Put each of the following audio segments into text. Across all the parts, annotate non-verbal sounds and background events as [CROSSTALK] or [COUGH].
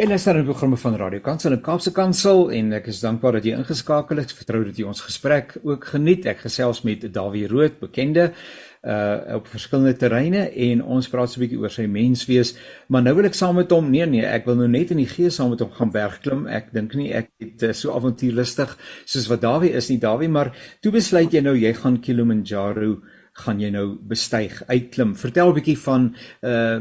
En ons het 'n programme van Radio Kansel en Kaapse Kansel en ek is dankbaar dat jy ingeskakel het. Vertrou dat jy ons gesprek ook geniet. Ek gesels met Dawie Rood, bekende uh op verskillende terreine en ons praat so 'n bietjie oor sy menswees. Maar nou wil ek saam met hom, nee nee, ek wil nou net in die gees saam met hom gaan bergklim. Ek dink nie ek het uh, so avontuurlustig soos wat Dawie is nie, Dawie, maar toe besluit jy nou jy gaan Kilimanjaro gaan jy nou bestyg, uitklim. Vertel 'n bietjie van uh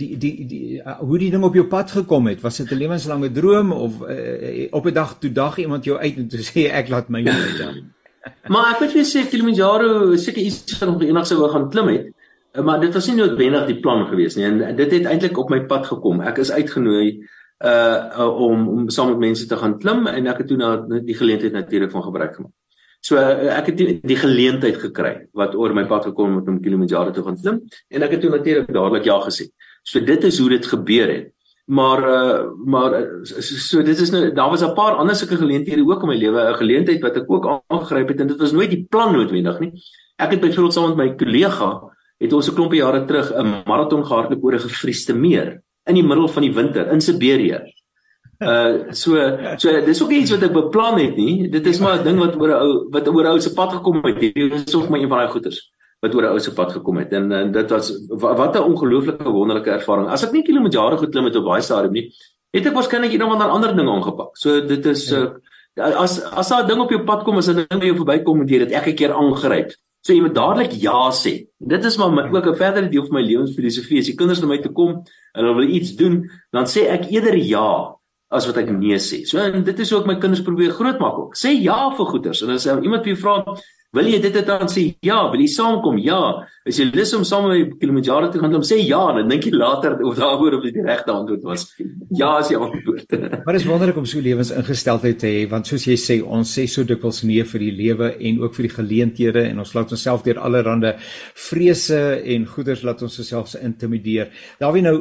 die die die uh, hoe die ding op jou pad gekom het. Was dit 'n lewenslange droom of uh, op 'n dag toe dag iemand jou uit en toe sê ek laat my uit dan. [LAUGHS] maar ek moet vir sê Kilimanjaro seker iets wat nog eendag sou gaan klim het. Maar dit was nie noodwendig die plan gewees nie. En dit het eintlik op my pad gekom. Ek is uitgenooi uh om om saam met mense te gaan klim en ek het toe na die geleentheid natuurlik van gebruik gemaak. So eh, ek het die, die geleentheid gekry wat oor my pad gekom het om Kilimanjaro te gaan klim en ek het toe natuurlik dadelik ja gesê. So dit is hoe dit gebeur het. Maar uh, maar eh, so, so dit is nou daar was 'n paar ander sulke geleenthede ook in my lewe, 'n geleentheid wat ek ook aangegryp het en dit was nooit die plan noodwendig nie. Ek het byvoorbeeld saam met my kollega het ons 'n klompie jare terug 'n maraton gehardloop oor 'n gevriesde meer in die middel van die winter in Siberië. Uh so so dis ook iets wat ek beplan het nie. Dit is maar 'n ding wat oor 'n ou wat oor 'n ou se pad gekom het. Dit is ook maar een van daai goeters wat oor 'n ou se pad gekom het. En, en dit was wat 'n ongelooflike wonderlike ervaring. As ek nie Kilimanjaro geklim het op baie stadium nie, het ek waarskynlik eendag ander ander dinge aangepak. So dit is ja. uh as as daai ding op jou pad kom, as 'n ding by jou verbykom en jy dit elke keer aangryp. So jy moet dadelik ja sê. Dit is maar my, ook 'n verdere deel van my lewensfilosofie. As die kinders na my toe kom en hulle wil iets doen, dan sê ek eerder ja as wat ek nee sê. So en dit is ek my kinders probeer grootmaak ook. Sê ja vir goeders. En as iemand vir jou vra, Wil jy dit dan sê ja, wil jy saamkom? Ja. As jy lus om saam met my Kilimanjaro te gaan, dan sê ja, dan dink jy later of daaroor of dit die regte antwoord was. Ja, as jy antwoord. [LAUGHS] maar is wonderlik om so lewensingesteldheid te hê, want soos jy sê, ons sê so dikwels nee vir die lewe en ook vir die geleenthede en ons laat onsself deur allerlei vrese en goeders laat ons osself intimideer. Daar wie nou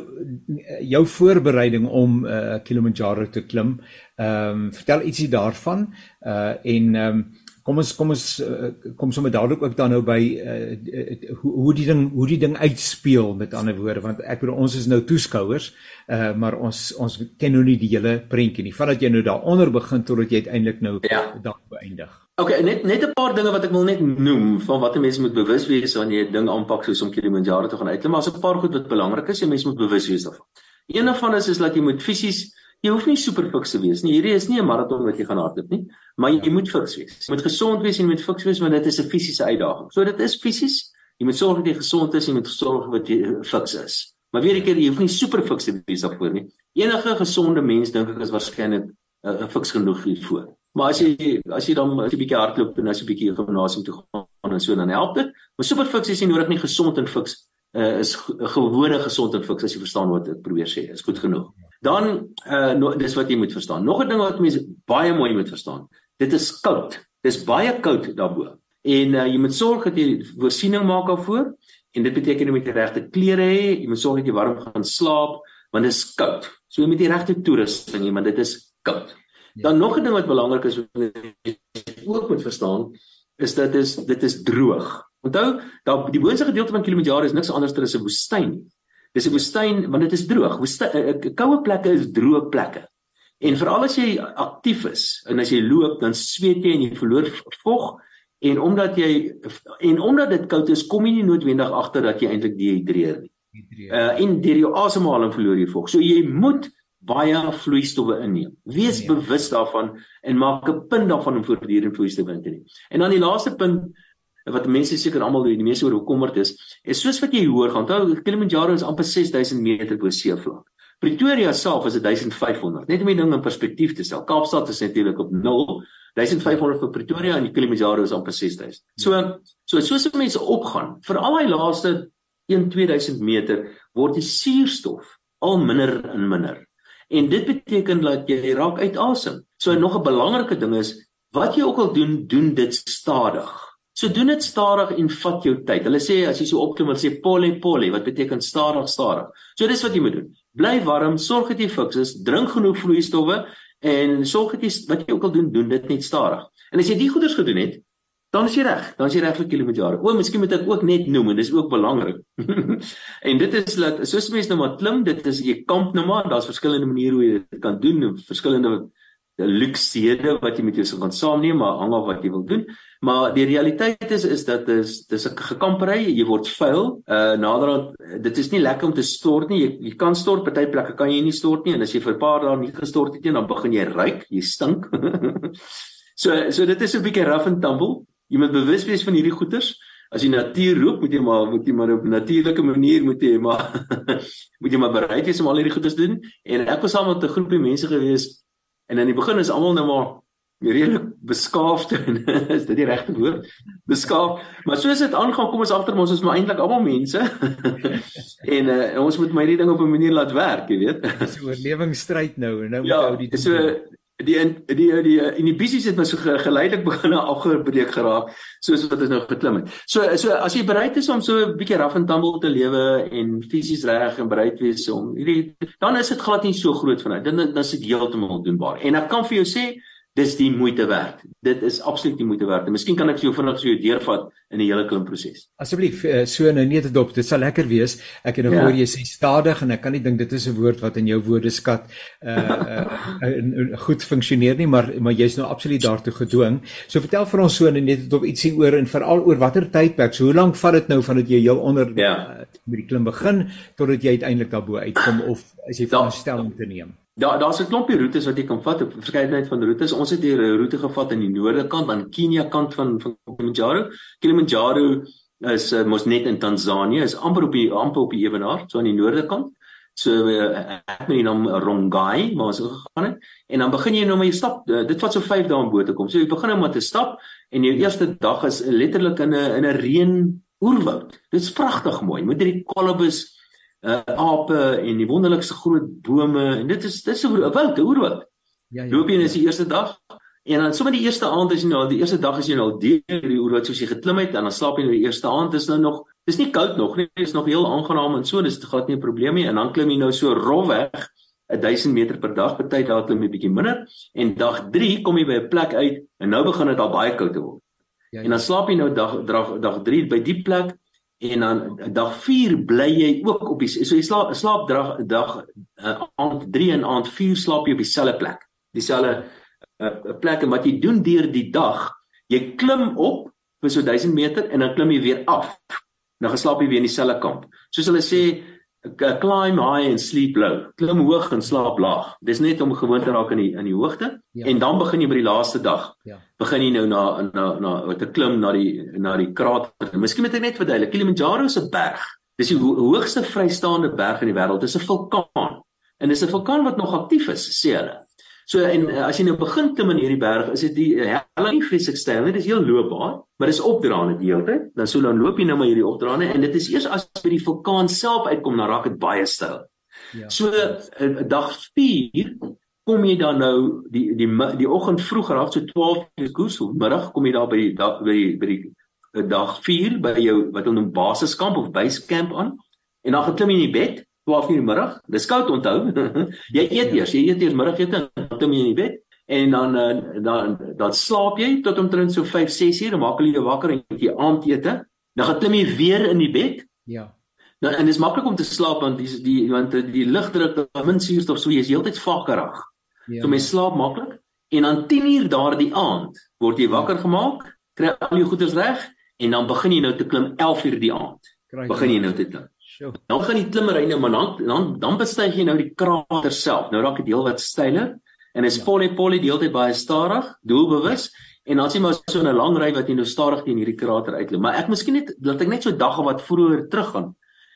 jou voorbereiding om uh, Kilimanjaro te klim. Ehm um, vertel ietsie daarvan uh en ehm um, kom ons kom ons uh, kom sommer dadelik ook dan nou by uh, uh, hoe hoe die ding hoe die ding uitspeel met ander woorde want ek bedoel ons is nou toeskouers uh, maar ons ons ken nou nie die hele prentjie nie vandat jy nou daaronder begin totdat jy uiteindelik nou ja. dag beëindig. Okay, net net 'n paar dinge wat ek wil net noem van wat 'n mens moet bewus wees wanneer jy 'n ding aanpak soos om Kilimanjaro te gaan uitklim, maar as 'n paar goed wat belangrik is, jy mens moet bewus wees daarvan. Een van is is dat jy moet fisies Jy hoef nie super fiks te wees nie. Hierdie is nie 'n maraton wat jy gaan hardloop nie, maar jy moet fiks wees. Jy moet gesond wees en jy moet fiks wees want dit is 'n fisiese uitdaging. So dit is fisies. Jy moet sorg dat jy gesond is en jy moet sorg dat jy fiks is. Maar weer 'n keer, jy hoef nie super fiks te wees daarvoor nie. Enige gesonde mens dink ek is waarskynlik 'n uh, fiks genoeg hiervoor. Maar as jy as jy dan 'n bietjie hardloop en as jy bietjie gimnasium toe gaan en so dan help dit. Maar super fiks is nie nodig nie, gesond en fiks uh, is gewone gesond en fiks as jy verstaan wat ek probeer sê. Is goed genoeg. Dan uh no, dis wat jy moet verstaan. Nog 'n ding wat mense baie mooi moet verstaan. Dit is koud. Dis baie koud daarbo. En uh jy moet sorg dat jy voorsiening maak daarvoor en dit beteken jy moet die regte klere hê, jy moet sorg dat jy warm gaan slaap want dit is koud. So jy moet die regte toerusting hê want dit is koud. Ja. Dan nog 'n ding wat belangrik is wat jy ook moet verstaan is dat dit is dit is droog. Onthou, daar die boonste gedeelte van Kilimanjaro is niks anders as 'n woestyn nie. Dis 'n woestyn want dit is droog. Woestyn eh, eh, koue plekke is droë plekke. En veral as jy aktief is en as jy loop, dan sweet jy en jy verloor vog en omdat jy en omdat dit koud is, kom jy nie noodwendig agter dat jy eintlik dehydreer nie. Uh en deur jou asemhaling verloor jy vog. So jy moet baie vloeistowwe inneem. Wees ja. bewus daarvan en maak 'n punt daarvan om voortdurend vloeistowwe in te neem. En dan die laaste punt wat mense seker almal die meeste oor bekommerd is, is soos wat jy hoor gaan. Onthou Kilimanjaro is amper 6000 meter bo seevlak. Pretoria self is 1500. Net om die ding in perspektief te stel. Kaapstad is natuurlik op 0. 1500 vir Pretoria en Kilimanjaro is amper 6000. So so soos mense opgaan, vir al daai laaste 1-2000 meter word die suurstof al minder en minder. En dit beteken dat jy raak uit asem. So nog 'n belangrike ding is wat jy ook al doen, doen dit stadig. So doen dit stadig en vat jou tyd. Hulle sê as jy so opklim, hulle sê poly poly wat beteken stadig stadig. So dis wat jy moet doen. Bly warm, sorg dat jy fiks is, drink genoeg vloeistowwe en sorg dat jy wat jy ook al doen, doen dit net stadig. En as jy die goeders gedoen het, dan is jy reg. Dan is jy reg vir Kilimanjaro. O, miskien moet ek ook net noem en dis ook belangrik. [LAUGHS] en dit is dat soos mense nou maar klim, dit is jy kamp nou maar, daar's verskillende maniere hoe jy dit kan doen, verskillende luksede wat jy met jou gaan saamneem, maar hang af wat jy wil doen. Maar die realiteit is is dat dis dis 'n gekampery, jy word vuil. Uh naderhand dit is nie lekker om te stort nie. Jy, jy kan stort, party plekke kan jy nie stort nie en as jy vir 'n paar dae nie gestort het nie, dan begin jy ruik, jy stink. [LAUGHS] so so dit is 'n bietjie rough and tumble. Jy moet bewus wees van hierdie goeters. As jy natuur roep, moet jy maar moet jy maar op natuurlike manier moet jy maar [LAUGHS] moet jy maar bereid wees om al hierdie goeters te doen. En ek was saam met 'n groepie mense gewees En in die begin is almal nou maar redelik beskaafd [LAUGHS] en is dit die regte woord? Beskaaf. Maar soos dit aangaan, kom ons agter ons is maar eintlik almal mense. [LAUGHS] en uh, ons moet my hierdie ding op 'n manier laat werk, jy weet. Dis 'n oorlewingsstryd nou en nou ja, moet ou die so die die die die inhibisies het my so geleidelik begin [LAUGHS] afgebreek geraak soos wat ons nou geklim het. So so as jy bereid is om so 'n bietjie rough and tumble te lewe en fisies reg en bereid wees om hierdie dan is dit glad nie so groot vanuit. Dan dan is dit heeltemal doenbaar. En ek kan vir jou sê dis die moeite werd. Dit is absoluut die moeite werd. Miskien kan ek jou vinnig so deurvat in die hele klim proses. Asseblief eh, so nou net dop. Dit sal lekker wees. Ek het nou ja. hoor jy sê stadig en ek kan nie dink dit is 'n woord wat in jou woordeskat uh, uh, uh goed funksioneer nie, maar maar jy's nou absoluut daartoe gedwing. So vertel vir ons so net dop ietsie oor en veral oor watter tydperk. So hoe lank vat dit nou vandat jy jou onder ja. uh, met die klim begin totdat jy uiteindelik daarbo uitkom of as jy veronderstel om te neem? Daar daar's 'n klompie roetes wat jy kan vat, 'n verskeidenheid van roetes. Ons het hier 'n roete gevat aan die noorde kant, aan Kenia kant van van Kilimanjaro. Kilimanjaro is uh, mos net in Tansanië, is amper op die amper op die ewenaar, so aan die noorde kant. So uh, ek met die naam Rongai, maar het gegaan het. En dan begin jy nou met jou stap. Uh, dit vat so 5 dae om bo te kom. So jy begin nou met 'n stap en jou eerste dag is letterlik in 'n in 'n reën oerwoud. Dit is pragtig mooi. Moet hierdie kolobus uh, ape en die wonderlikste groot bome en dit is dis 'n wild oerwoud. Ja ja. Loop jy in die eerste dag en dan sommer die eerste aand as jy nou die eerste dag as jy nou deur die oerwoud soos jy geklim het en dan slaap jy nou die eerste aand is nou nog dis nie koud nog nie dis nog heel aangenaam en so dis glad nie 'n probleem nie en dan klim jy nou so rofweg 1000 meter per dag party daar klim jy bietjie minder en dag 3 kom jy by 'n plek uit en nou begin dit al baie koud te word. Ja, ja. En dan slaap jy nou dag dag dag 3 by die plek en dan dag 4 bly jy ook op die so jy slaap slaap dag dag uh, aand 3 en aand 4 slaap jy op dieselfde plek. Dieselfde uh, plek en wat jy doen deur die dag jy klim op vir so 1000 meter en dan klim jy weer af. Dan geslaap jy weer in dieselfde kamp. Soos hulle sê climb high and sleep low. Klim hoog en slaap laag. Dis net om gewoon te raak in die in die hoogte ja. en dan begin jy by die laaste dag. Ja. Begin jy nou na na na te klim na die na die krater. Miskien moet ek net verduidelik. Kilimanjaro is 'n berg. Dis die ho hoogste vrystaande berg in die wêreld. Dis 'n vulkaan. En dis 'n vulkaan wat nog aktief is, sê hulle. So en uh, as jy nou begin klim in hierdie berg, is dit die helling vreeslik styl. Dit is heel loopbaar, maar dis opdraande die hele tyd. Dan so dan loop jy nou maar hierdie opdraande en dit is eers as jy by die vulkaan self uitkom, dan raak dit baie styl. Ja. So uh, dag 4 kom jy dan nou die die die, die oggend vroeg raak so 12 uur koers, middag kom jy daar by die dag by die by die dag 4 by jou wat hulle noem basiskamp of base camp aan. En dan geklim jy in die bed 12 uur middag. Dis koud onthou. jy eet eers, jy eet eers middagete en dan kom jy in die bed en dan uh, dan dan slaap jy tot omtrent so 5 6 uur, dan maak hulle jou wakker en jy aandete. Dan gaan klim jy weer in die bed. Ja. Nou en dit is maklik om te slaap want die die want die lugdruk daar min suurstof so jy is heeltyd vakkerig. Ja. So mens slaap maklik en dan 10 uur daardie aand word jy wakker gemaak, kry al jou goeders reg en dan begin jy nou te klim 11 uur die aand. Begin jy nou te klim. Sjoe. Dan gaan die klimmery nou maar dan dan dan bestyg jy nou die krater self. Nou raak dit heel wat styler en is ja. poly poly die hele tyd baie stadig, doelbewus en dan sien maar so 'n lang ry wat jy nou stadig teen hierdie krater uitloop. Maar ek miskien net laat ek net so dag of wat vroeër teruggaan.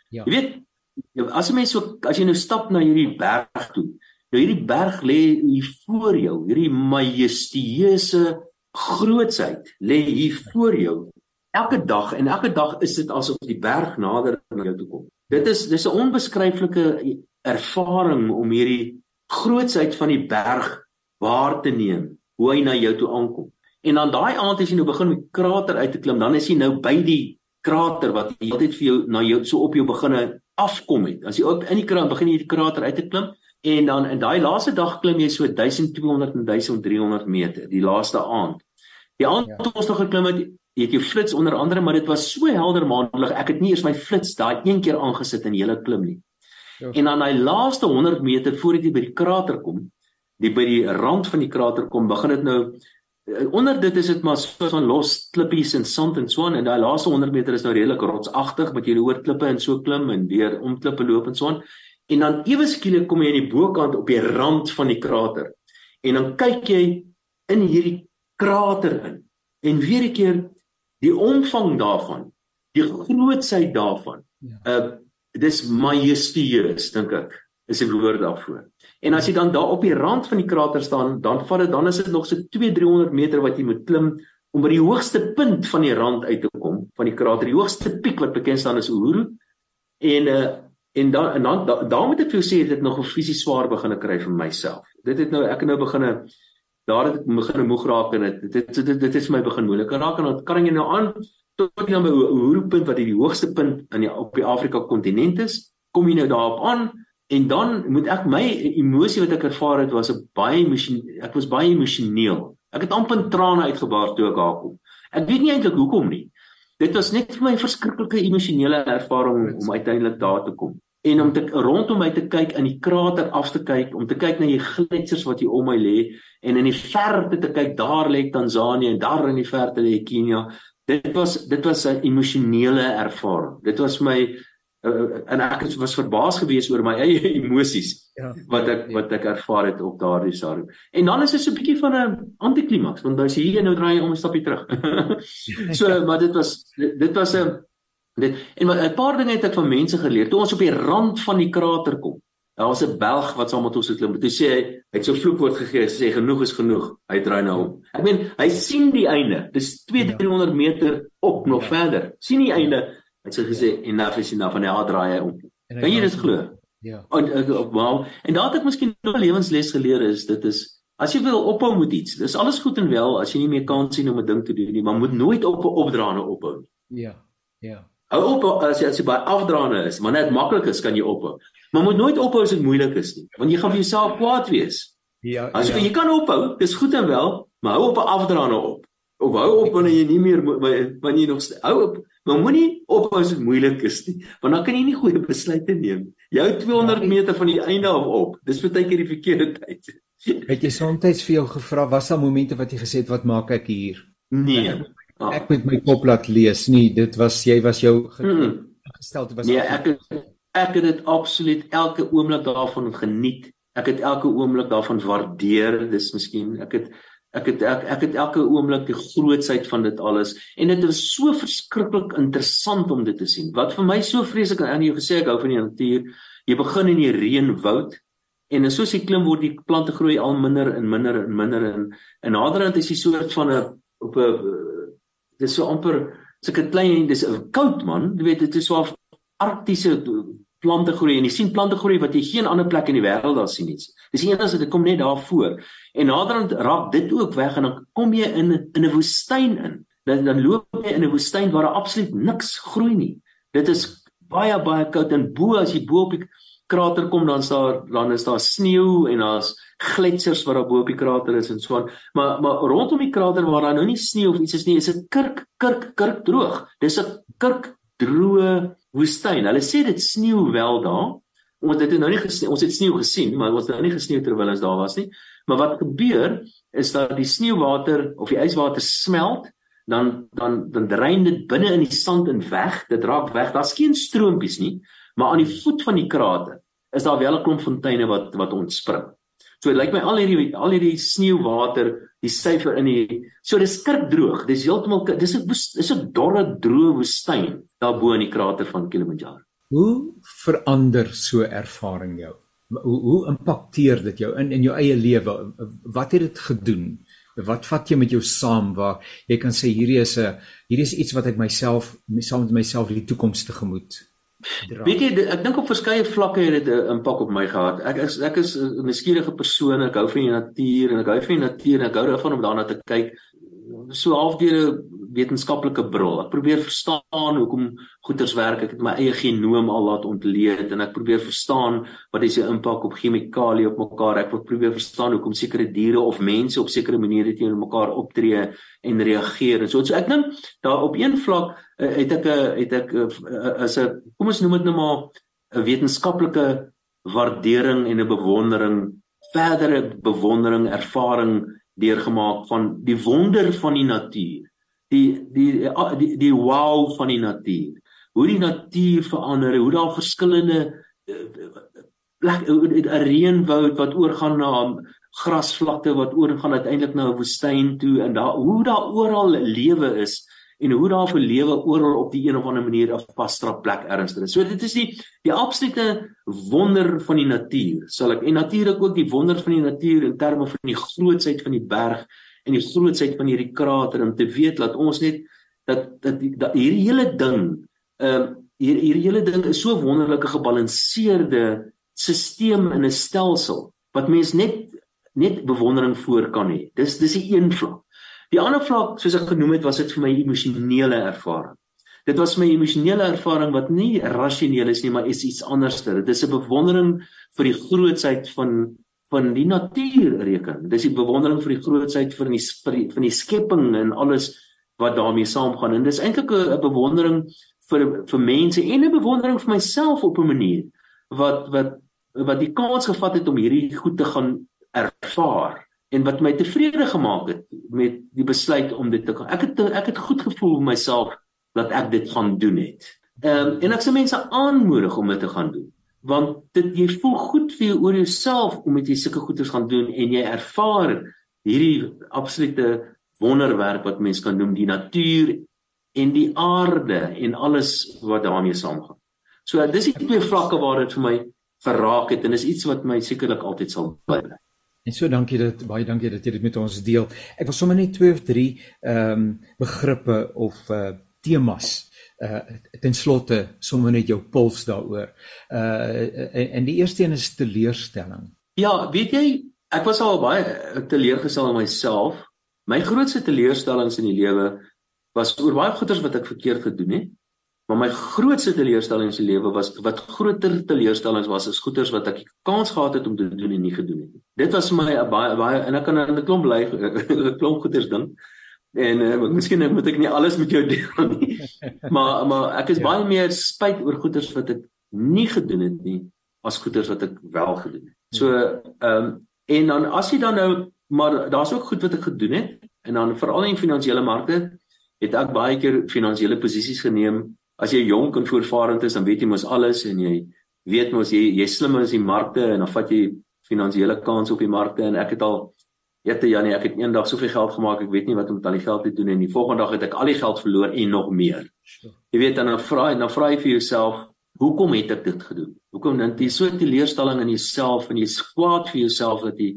Ja. Jy weet as 'n mens so as jy nou stap na hierdie berg toe. Nou hierdie berg lê hier voor jou, hierdie majestueuse grootsheid lê hier voor jou elke dag en elke dag is dit asof die berg nader na jou toe kom. Dit is dis 'n onbeskryflike ervaring om hierdie grootsheid van die berg waar te neem, hoe hy na jou toe aankom. En dan daai aand as jy nou begin met krater uit te klim, dan is jy nou by die krater wat altyd vir jou na jou so op jou beginne afkom het. As jy op in die krater begin jy die krater uit te klim en dan in daai laaste dag klim jy so 1200 en 1300 meter, die laaste aand. Die aand ja. toe ons nog geklim het, Jy het flits onder andere, maar dit was so helder maandelik. Ek het nie eers my flits daai een keer aangesit in die hele klim nie. Ja. En aan daai laaste 100 meter voor jy by die krater kom, die by die rand van die krater kom, begin dit nou eh, onder dit is dit maar so van los klippies en sand en so aan en daai laaste 100 meter is nou redelik rotsagtig met jy oor klippe en so klim en weer om klippe loop en so aan. En dan ewe skielik kom jy aan die bokant op die rand van die krater. En dan kyk jy in hierdie krater in. En weer 'n keer die omvang daarvan, die grootsheid daarvan. Ja. Uh dis majestueus dink ek is 'n woord daarvoor. En as jy dan daar op die rand van die krater staan, dan vat dit dan is dit nog so 2-300 meter wat jy moet klim om by die hoogste punt van die rand uit te kom van die krater. Die hoogste piek wat bekend staan is Uhuru. En uh en dan en dan daar da moet ek vir jou sê dit nog 'n fisies swaar begin kry vir myself. Dit het nou ek het nou begin het ek begin moeg raak en dit dit dit, dit, is my begin moeilik raak en dan kan jy nou aan tot jy dan by Uhuru punt wat die hoogste punt in die op die Afrika kontinent is, kom jy nou daarop aan en dan moet ek my emosie wat ek ervaar het was 'n baie emosie ek was baie emosioneel. Ek het amper trane uitgebaar toe ek daar kom. Ek weet nie eintlik hoekom nie. Dit was net vir my 'n verskriklike emosionele ervaring om uiteindelik daar te kom en om te rondom my te kyk in die krater af te kyk om te kyk na die gletsers wat hier om my lê en in die verte te kyk daar lê Tansanië en daar in die verte lê Kenia. Dit was dit was 'n emosionele ervaring. Dit was my uh, en ek was verbaas geweest oor my eie [LAUGHS] emosies ja, wat ek ja. wat ek ervaar het op daardie stadium. En dan is dit so 'n bietjie van 'n antiklimaks want as jy hier nou draai om 'n stapie terug. [LAUGHS] So maar dit was dit, dit was 'n Dit en 'n paar dinge het ek van mense geleer. Toe ons op die rand van die krater kom. Daar was 'n Belg wat saam met ons geklim het. Toe sê hy, hy het so vloekwoord gegee, sê genoeg is genoeg. Hy draai nou om. Ek meen, hy sien die einde. Dis 2-300 meter op nog ja. verder. sien die einde. Hy het gesê enough is enough en hy draai hy om. Kan jy dit glo? Ja. En ek wel, en daar het ek miskien 'n lewensles geleer is dit is as jy wil ophou met iets. Dis alles goed en wel as jy nie meer kans sien om 'n ding te doen nie, maar moet nooit op opdraande ophou nie. Ja. Ja. Hou op as jy as jy baie afdraande is, maar net maklik is kan jy ophou. Maar moet nooit ophou as dit moeilik is nie, want jy gaan vir jouself kwaad wees. Ja. As jy ja. jy kan ophou, dis goed en wel, maar hou op 'n afdraande op. Of hou op wanneer jy nie meer wanneer jy nog hou op, maar moenie ophou as dit moeilik is nie, want dan kan jy nie goeie besluite neem. Jy hou 200 ja, meter van die einde af op. Dis baie keer die verkeerde tyd. Het jy soms vir jou gevra was daar momente wat jy gesê het wat maak ek hier? Nee. Ah. Ek met my kop laat lees nie. Dit was jy was jou hmm. gestel te was. Nee, ek het, ek het dit absoluut elke oomblik daarvan geniet. Ek het elke oomblik daarvan waardeer. Dis miskien ek het ek het ek, ek het elke oomblik die grootsheid van dit alles en dit was so verskriklik interessant om dit te sien. Wat vir my so vreeslik aan jou gesê ek hou van die natuur. Jy begin in die reënwoud en soos jy klim word die plante groei al minder en minder en minder en en naderhand is jy soort van 'n op 'n dis so amper sulke klein dis 'n koud man jy weet dit is so 'n arktiese plante groei en jy sien plante groei wat jy geen ander plek in die wêreld daar sien nie. Dis eers dit kom net daar voor. En naderhand raak dit ook weg en dan kom jy in in 'n woestyn in. Dan dan loop jy in 'n woestyn waar daar absoluut niks groei nie. Dit is baie baie koud en bo as jy bo op die krater kom dan is daar dan is daar sneeu en daar's gletsers wat daar bo op die krater is en so aan. Maar maar rondom die krater waar daar nou nie sneeu of iets is nie, is dit kirk kirk kirk droog. Dis 'n kirk droë woestyn. Hulle sê dit sneeu wel daar. Ons het nou nie gesien, ons het sneeu gesien, maar ons het nou nie gesneeu terwyl ons daar was nie. Maar wat gebeur is dat die sneeuwater of die yswater smelt dan dan dan drein dit binne in die sand en weg. Dit raak weg. Daar's geen stroompies nie, maar aan die voet van die krater is daar wel 'n klomp fonteine wat wat ontspring. So dit lyk my al hierdie al hierdie sneeuwater, die syfer in die so dis kirkdroog. Dis heeltemal dis 'n dis 'n dorre droë woestyn daarbo in die krater van Kilimanjaro. Hoe verander so ervaring jou? Hoe hoe impakteer dit jou in in jou eie lewe? Wat het dit gedoen? Wat vat jy met jou saam waar jy kan sê hierdie is 'n hierdie is iets wat ek myself saam met myself die toekoms tegemoet Weet jy ek dink op verskeie vlakke het dit 'n impak op my gehad. Ek is ek is 'n nuuskierige persoon. Ek hou van die natuur en ek hou van die natuur en ek hou daarvan om daarna te kyk. So half deur wetenskaplike bril. Ek probeer verstaan hoekom goeters werk. Ek het my eie genoom al laat ontleed en ek probeer verstaan wat is die impak op chemikalieë op mekaar. Ek probeer verstaan hoekom sekere diere of mense op sekere maniere teenoor mekaar optree en reageer. En so, so ek dink daar op een vlak uh, het ek 'n het ek uh, as 'n kom ons noem dit nou maar 'n wetenskaplike waardering en 'n bewondering, verdere bewondering, ervaring deurgemaak van die wonder van die natuur. Die die die die, die wow van die natuur. Hoe die natuur verander, hoe daar verskillende plek 'n reënwoud wat oorgaan na grasvlakte wat oorgaan uiteindelik na 'n woestyn toe en daar hoe daar oral lewe is en hoe daar vir lewe oral op die een of ander manier 'n vasstra plek ernstig is. So dit is die die absolute wonder van die natuur. Sal ek en natuurlik ook die wonder van die natuur in terme van die grootsheid van die berg en die grootsheid van hierdie krater om te weet dat ons net dat dat, dat hierdie hele ding ehm uh, hier hierdie hele ding is so wonderlike gebalanseerde stelsel in 'n stelsel wat mens net net bewondering voor kan hê. Dis dis die een vlak. Die ander vlak, soos ek genoem het, was dit vir my emosionele ervaring. Dit was my emosionele ervaring wat nie rasioneel is nie, maar is iets anderster. Dit is 'n bewondering vir die grootsheid van van die natuur reken. Dis die bewondering vir die grootsheid van die van die skepping en alles wat daarmee saamgaan. En dis eintlik 'n bewondering vir vir mense en 'n bewondering vir myself op 'n manier wat wat wat die kans gevat het om hierdie goed te gaan ervaar en wat my tevrede gemaak het met die besluit om dit te gaan. Ek het ek het goed gevoel myself dat ek dit gaan doen het. Ehm um, en ek sê mense aanmoedig om dit te gaan doen want dit jy voel goed vir jou oor jouself om met jy sulke goeders gaan doen en jy ervaar hierdie absolute wonderwerk wat mens kan noem die natuur en die aarde en alles wat daarmee saamgaan. So dis die twee vlakke waar dit vir my geraak het en is iets wat my sekerlik altyd sal bly. En so dankie dat baie dankie dat jy dit met ons deel. Ek wil sommer net twee of drie ehm um, begrippe of uh temas uh ten slotte sommer net jou puls daaroor. Uh en, en die eerste een is teleurstelling. Ja, weet jy, ek was al baie teleurgestel in myself. My grootste teleurstellings in die lewe was oor baie goeders wat ek verkeerd gedoen het. Maar my grootste teleurstelling in die lewe was wat groter teleurstellings was as goeders wat ek kans gehad het om te doen en nie gedoen het nie. Dit was vir my 'n baie baie en ek kan 'n klomp bly [LAUGHS] 'n klomp goeders dink. En uh, miskien moet ek nie alles met jou deel nie. [LAUGHS] Maar maar ek is ja. baie meer spyt oor goeders wat ek nie gedoen het nie as goeders wat ek wel gedoen het. So ehm um, en dan as jy dan nou maar daar's ook goed wat ek gedoen het en dan veral in finansiële markte het ek baie keer finansiële posisies geneem as jy jonk en voorvarend is, dan weet jy mos alles en jy weet mos jy jy slim is in die markte en dan vat jy finansiële kans op die markte en ek het al Jette Janie, ek het eendag soveel geld gemaak, ek weet nie wat om met al die geld te doen en die volgende dag het ek al die geld verloor en nog meer. Jy weet dan dan vra jy dan vra jy vir jouself, hoekom het ek dit gedoen? Hoekom dan jy so teleurstelling in jouself en jy's kwaad vir jouself dat jy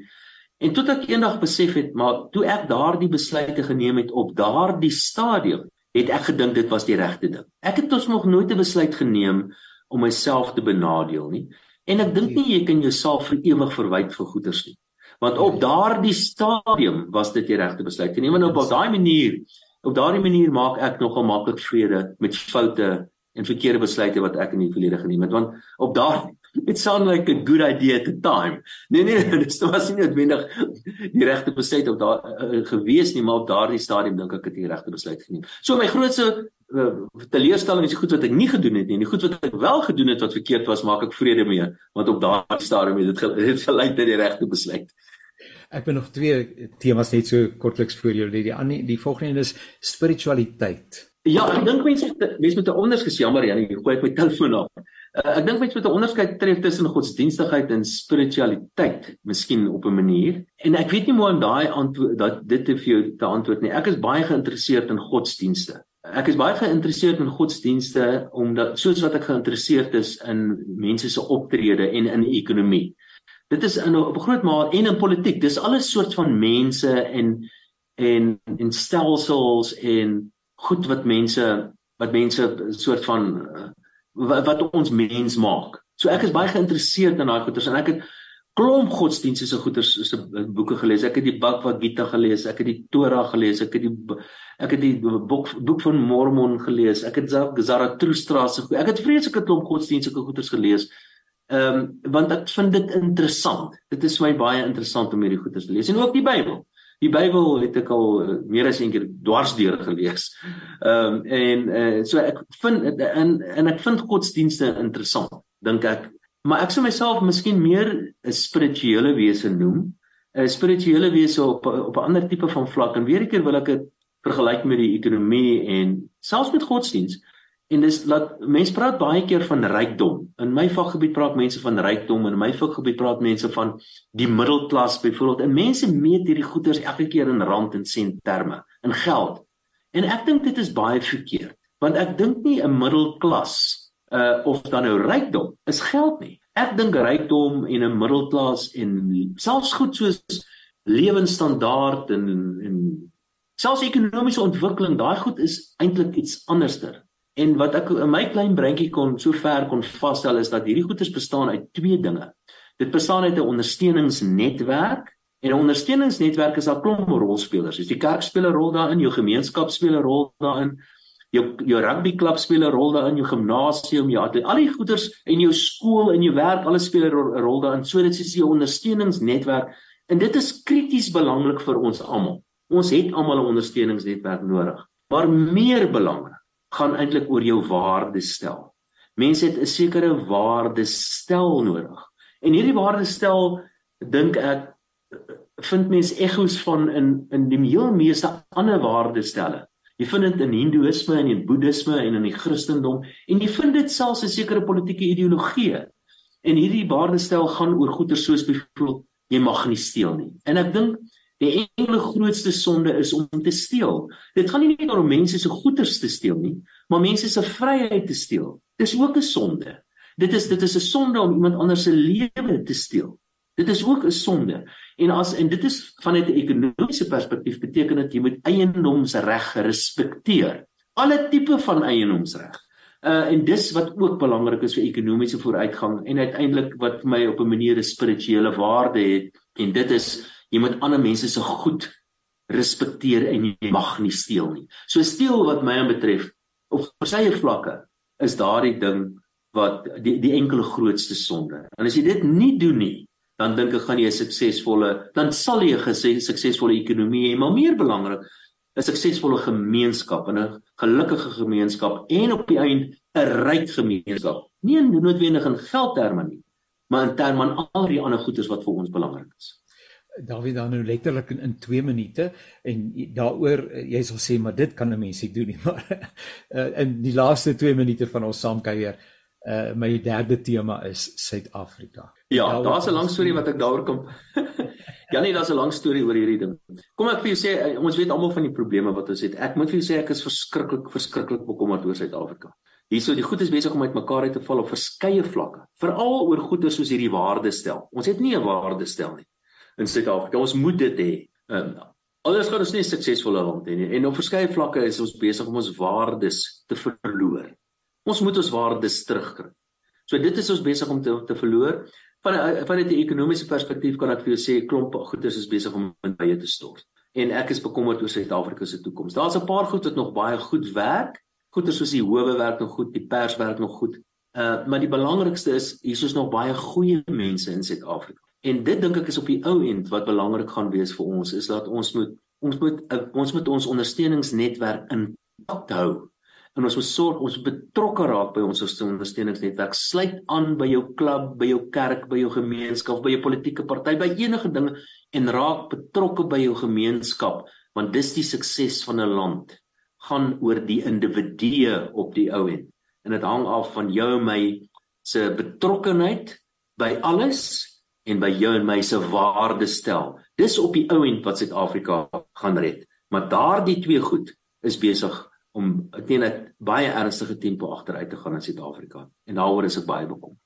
En tot ek eendag besef het, maar toe ek daardie besluite geneem het op daardie stadium, het ek gedink dit was die regte ding. Ek het ons nog nooit 'n besluit geneem om myself te benadeel nie. En ek dink nie jy kan jouself vir ewig verwyd vir goeders nie. Want op daardie stadium was dit die regte besluit. En ewen op daai manier, op daardie manier maak ek nogal maklik vrede met foute en verkeerde besluite wat ek in die verlede geneem het. Want op daardie it sound like a good idea at the time. Nee nee, [LAUGHS] dit was nie noodwendig die regte besluit op daar uh, gewees nie, maar op daardie stadium dink ek het die regte besluit geneem. So my grootste uh, teleurstelling is die goed wat ek nie gedoen het nie, en die goed wat ek wel gedoen het wat verkeerd was, maak ek vrede mee, want op daardie stadium het dit [LAUGHS] het gelei tot die regte besluit. Ek het nog twee temas net so kortliks vir julle. Die ander die volgende is spiritualiteit. Ja, ek dink mense mense moet 'n onderskeid jammer Janie, gooi ek my telefoon af. Uh, ek dink mense moet 'n onderskeid tref tussen godsdienstigheid en spiritualiteit, miskien op 'n manier. En ek weet nie hoe om daai antwoord dat dit te vir jou te antwoord nie. Ek is baie geïnteresseerd in godsdienste. Ek is baie geïnteresseerd in godsdienste omdat soos wat ek geïnteresseerd is in mense se optrede en in ekonomie. Dit is in op 'n groot mate en in politiek. Dis alles soort van mense en en en stelsels en goed wat mense wat mense soort van uh, wat, wat ons mens maak. So ek is baie geïnteresseerd in daai goeters en ek het klomp godsdienste goeters se boeke gelees. Ek het die Bhagavad Gita gelees, ek het die Torah gelees, ek het die ek het die boek boek van Mormon gelees. Ek het Zarathustra se ek het vreeslike klomp godsdienste goeters gelees. Ehm um, want ek vind dit interessant. Dit is my baie interessant om hierdie goeters te lees en ook die Bybel. Die Bybel het ek al eh, meer as een keer dwarsdeur gelees. Ehm um, en uh, so ek vind en en ek vind godsdienste interessant, dink ek maar ek sou myself miskien meer 'n spirituele wese noem, 'n spirituele wese op op 'n ander tipe van vlak en weer 'n keer wil ek dit vergelyk met die ekonomie en selfs met godsdiens. En dis laat mense praat baie keer van rykdom. In my vakgebied praat mense van rykdom en in my vakgebied praat mense van die middelklas byvoorbeeld. En mense meet hierdie goederes elke keer in rand en sent terme, in geld. En ek dink dit is baie verkeerd, want ek dink nie 'n middelklas uh of dan nou rykdom is geld nie. Ek dink rykdom en 'n middelklas en selfs goed soos lewensstandaard en en selfs ekonomiese ontwikkeling, daai goed is eintlik iets anderster. En wat ek in my klein breintjie kon so ver kon vasstel is dat hierdie goeders bestaan uit twee dinge. Dit bestaan uit 'n ondersteuningsnetwerk en 'n ondersteuningsnetwerk is 'n klomp rolspelers. Dus die kerk speel 'n rol daarin, jou gemeenskap speel 'n rol daarin, jou jou rugbyklub speel 'n rol daarin, jou gimnasium, jou al die goeders en jou skool en jou werk, alles speel 'n rol daarin. So dit is jou ondersteuningsnetwerk en dit is krities belangrik vir ons almal. Ons het almal 'n ondersteuningsnetwerk nodig. Maar meer belangrik gaan eintlik oor jou waardestel. Mense het 'n sekere waardestel nodig. En hierdie waardestel dink ek vind mense ekko's van in in die heel meeste ander waardestelle. Jy vind dit in Hindoeïsme en in Boeddhisme en in die Christendom en jy vind dit selfs in sekere politieke ideologieë. En hierdie waardestel gaan oor goeder soos byvoorbeeld jy mag nie steel nie. En ek dink die enige grootste sonde is om te steel. Dit gaan nie net oor mense se goederes te steel nie, maar mense se vryheid te steel. Dis ook 'n sonde. Dit is dit is 'n sonde om iemand anders se lewe te steel. Dit is ook 'n sonde. En as en dit is vanuit 'n ekonomiese perspektief beteken dit jy moet eiendomsreg respekteer. Alle tipe van eiendomsreg. Uh en dis wat ook belangrik is vir ekonomiese vooruitgang en uiteindelik wat vir my op 'n manier 'n spirituele waarde het en dit is jy moet ander mense se goed respekteer en jy mag nie steel nie. So steel wat my betref op verskeie vlakke is daardie ding wat die die enkele grootste sonde. En as jy dit nie doen nie, dan dink ek gaan jy 'n suksesvolle dan sal jy 'n suksesvolle ekonomie hê, maar meer belangrik, 'n suksesvolle gemeenskap en 'n gelukkige gemeenskap en op die einde 'n ryk gemeenskap. Nie noodwendig in geldterme nie, maar in terme van al die ander goederes wat vir ons belangrik is. Dawie dan nou letterlik in, in 2 minute en daaroor jy sal sê maar dit kan 'n mens nie doen nie [LAUGHS] maar in die laaste 2 minute van ons saamkuier uh my derde tema is Suid-Afrika. Ja, daar's 'n lang storie wat ek daaroor kom. [LAUGHS] ja nee, daar's 'n lang storie oor hierdie ding. Kom ek vir jou sê, eh, ons weet almal van die probleme wat ons het. Ek moet vir jou sê ek is verskriklik verskriklik bekommerd oor Suid-Afrika. Hierso die goed is besig om uitmekaar uit te val op verskeie vlakke. Veral oor goeder soos hierdie waardestel. Ons het nie 'n waardestel nie in Suid-Afrika. Ons moet dit hê. Um, Anders gaan ons nie land hê nie. En op verskeie vlakke is ons besig om ons waardes te verloor. Ons moet ons waardes terugkry. So dit is ons besig om te te verloor van van 'n ekonomiese perspektief kan ek vir jou sê klomp goederes is besig om in baie te stort. En ek is bekommerd oor Suid-Afrika se toekoms. Daar's 'n paar goed wat nog baie goed werk. Goeder soos die howe werk nog goed, die pers werk nog goed. Uh maar die belangrikste is hier is nog baie goeie mense in Suid-Afrika. En dit dink ek is op die ou end wat belangrik gaan wees vir ons is dat ons moet ons moet ons moet ons ondersteuningsnetwerk in hou. En ons moet sorg ons betrokke raak by ons ondersteuningsnetwerk. Sluit aan by jou klub by jou kerk by jou gemeenskap by jou politieke party by enige ding en raak betrokke by jou gemeenskap want dis die sukses van 'n land gaan oor die individue op die ou end. En dit hang af van jou en my se betrokkenheid by alles en by jou en my se waardestel dis op die ou end wat Suid-Afrika gaan red maar daardie twee goed is besig om teen 'n baie ernstige tempo agteruit te gaan in Suid-Afrika en daaroor is ek baie bekommerd.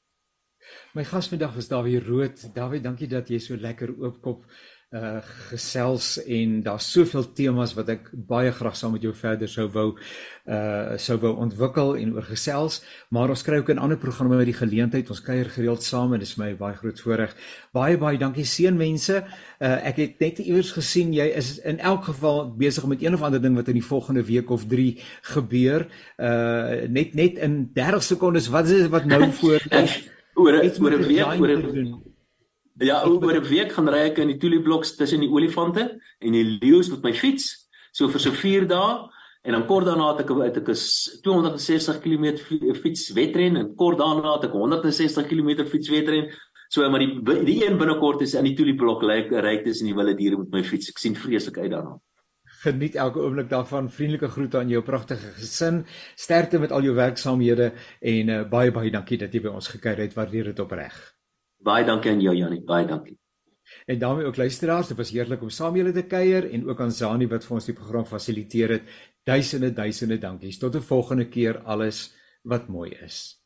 My gas vandag was Dawie Rood. Dawie, dankie dat jy so lekker oopkop uh gesels en daar's soveel temas wat ek baie graag saam met jou verder sou wou uh sou wou ontwikkel en oor gesels, maar ons kry ook in ander programme met die geleentheid. Ons kuier gereeld saam en dit is my baie groot voorreg. Baie baie dankie seënwense. Uh ek het net iewers gesien jy is in elk geval besig met een of ander ding wat in die volgende week of 3 gebeur. Uh net net in 30 sekondes wat is wat nou voor [LAUGHS] oor oor 'n week oor 'n Ja, oor 'n week gaan ry ek in die tuliebloks tussen die olifante en die leeu's met my fiets, so vir so 4 dae en dan kort daarna het ek uit ek is 260 km fiets wedren en kort daarna het ek 160 km fiets wedren. So maar die die een binnekort is in die tulieblok ry ry tussen die wilde diere met my fiets. Ek sien vreeslik uit daarna. Geniet elke oomblik daarvan. Vriendelike groete aan jou pragtige gesin. Sterkte met al jou werksaamhede en uh, baie baie dankie dat jy by ons gekuier het. Waardeer dit opreg. Baie dankie aan jou Jannie, baie dankie. En daarmee ook luisteraars, dit was heerlik om saam julle te kuier en ook aan Zani wat vir ons die program fasiliteer het. Duisende duisende dankies. Tot 'n volgende keer alles wat mooi is.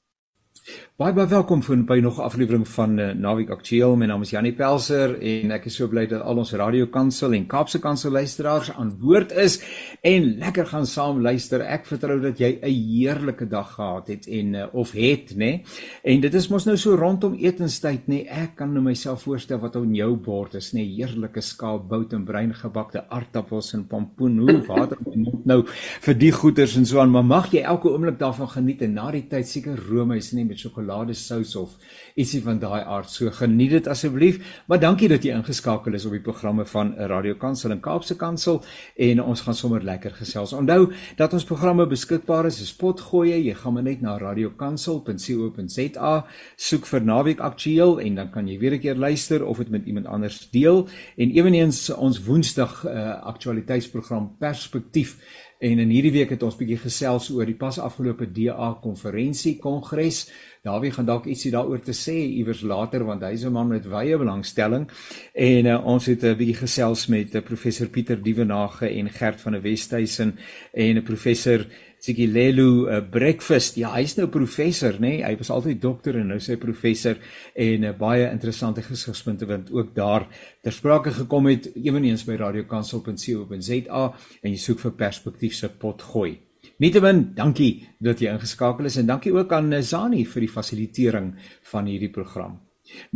Baie baie welkom vir by nog 'n aflewering van uh, Naweek Aktueel. My naam is Janie Pelser en ek is so bly dat al ons radiokansel en Kaapse Kansel luisteraars aan boord is en lekker gaan saam luister. Ek vertrou dat jy 'n heerlike dag gehad het en uh, of het, nê? Nee? En dit is mos nou so rondom etenstyd, nê? Nee? Ek kan nou myself voorstel wat op jou bord is, nê? Nee? Heerlike skaapbout en bruin gebakte aardappels en pompoen. Hoe water nou vir die goeders en so aan. Maar mag jy elke oomblik daarvan geniet en na die tyd seker roomys, nê, nee, met sjokoladesous of ietsie van daai aard. So geniet dit asseblief. Maar dankie dat jy ingeskakel is op die programme van Radio Kansel en Kaapse Kansel en ons gaan sommer lekker gesels. Onthou dat ons programme beskikbaar is op Spotgooi. Jy gaan maar net na radiokansel.co.za soek vir Naweek Aktueel en dan kan jy weer 'n keer luister of dit met iemand anders deel. En eweneens ons Woensdag uh, aktualiteitsprogram Perspektief En in hierdie week het ons bietjie gesels oor die pas afgelope DA konferensie kongres. Dawie gaan dalk ietsie daaroor te sê iewers later want hy's 'n man met wye belangstelling. En uh, ons het 'n uh, bietjie gesels met uh, professor Pieter Dievenage en Gert van der Westhuizen en 'n uh, professor Tsikilelu 'n uh, breakfast. Ja, hy's nou professor, nê? Nee? Hy was altyd dokter en nou sê professor en 'n uh, baie interessante gesigspunte wat ook daar ter sprake gekom het ewenigs by radiokansel.co.za en jy soek vir perspektief se pot gooi. Nietemin, dankie dat jy ingeskakel is en dankie ook aan uh, Zani vir die fasilitering van hierdie program.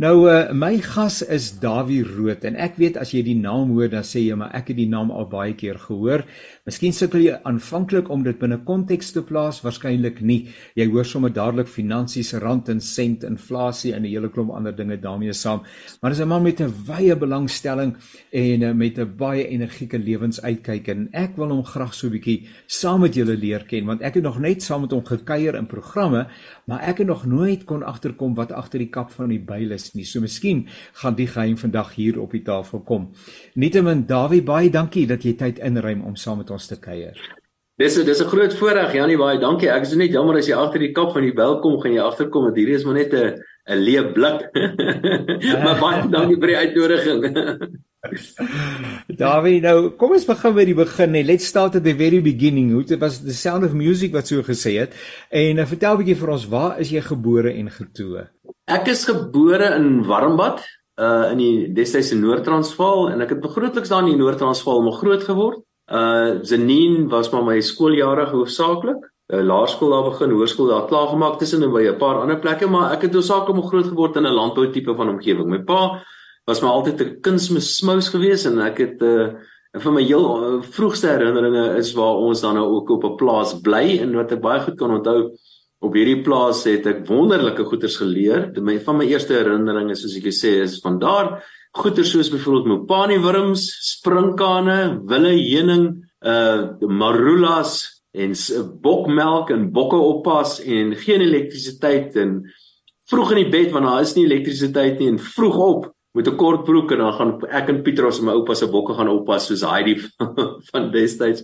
Nou uh, my gas is Dawie Rood en ek weet as jy die naam hoor dan sê jy maar ek het die naam al baie keer gehoor. Miskien sukkel jy aanvanklik om dit binne konteks te plaas, waarskynlik nie. Jy hoor sommer dadelik finansies, rand en sent, inflasie en 'n hele klomp ander dinge daarmee saam. Maar dis 'n man met 'n wye belangstelling en uh, met 'n baie energieke lewensuitkyk en ek wil hom graag so 'n bietjie saam met julle leer ken want ek het nog net saam met hom gekuier in programme, maar ek het nog nooit kon agterkom wat agter die kap van die byl is nie. So miskien gaan die geheim vandag hier op die tafel kom. Nietemin Dawie, baie dankie dat jy tyd inruim om saam met ons te kuier. Dis dis 'n groot voorreg Janie, baie dankie. Ek is net jammer as jy agter die kap van die byl kom, gaan jy agterkom dat hierdie is maar net 'n 'n leë blik. [LAUGHS] [LAUGHS] maar baie dankie vir die uitnodiging. [LAUGHS] Dawie, nou kom ons begin by die begin. Nee, let's start at the very beginning. Hoe dit was the sound of music wat so gesê het. En uh, vertel 'n bietjie vir ons, waar is jy gebore en getoe? Ek is gebore in Warmbad, uh in die destydse Noord-Transvaal en ek het grootliks daar in die Noord-Transvaal maar groot geword. Uh Zenien was maar my skooljare hoofsaaklik. Uh, laerskool daar begin, hoërskool daar klaar gemaak tussen en by 'n paar ander plekke, maar ek het hoofsaaklik maar groot geword in 'n landbou tipe van omgewing. My pa was maar altyd 'n kunsmismous geweest en ek het 'n uh, eh, vir my heel uh, vroegste herinneringe is waar ons dan nou ook op 'n plaas bly en wat ek baie goed kan onthou op hierdie plaas het ek wonderlike goeders geleer. Dit my van my eerste herinneringe soos ek gesê is van daar goeders soos byvoorbeeld mopani wurms, sprinkane, wille heuning, uh marulas en bokmelk en bokke oppas en geen elektrisiteit en vroeg in die bed want daar is nie elektrisiteit nie en vroeg op met 'n kort broek en dan gaan ek en Pietros en my oupa se bokke gaan oppas soos Heidi [LAUGHS] van destyds.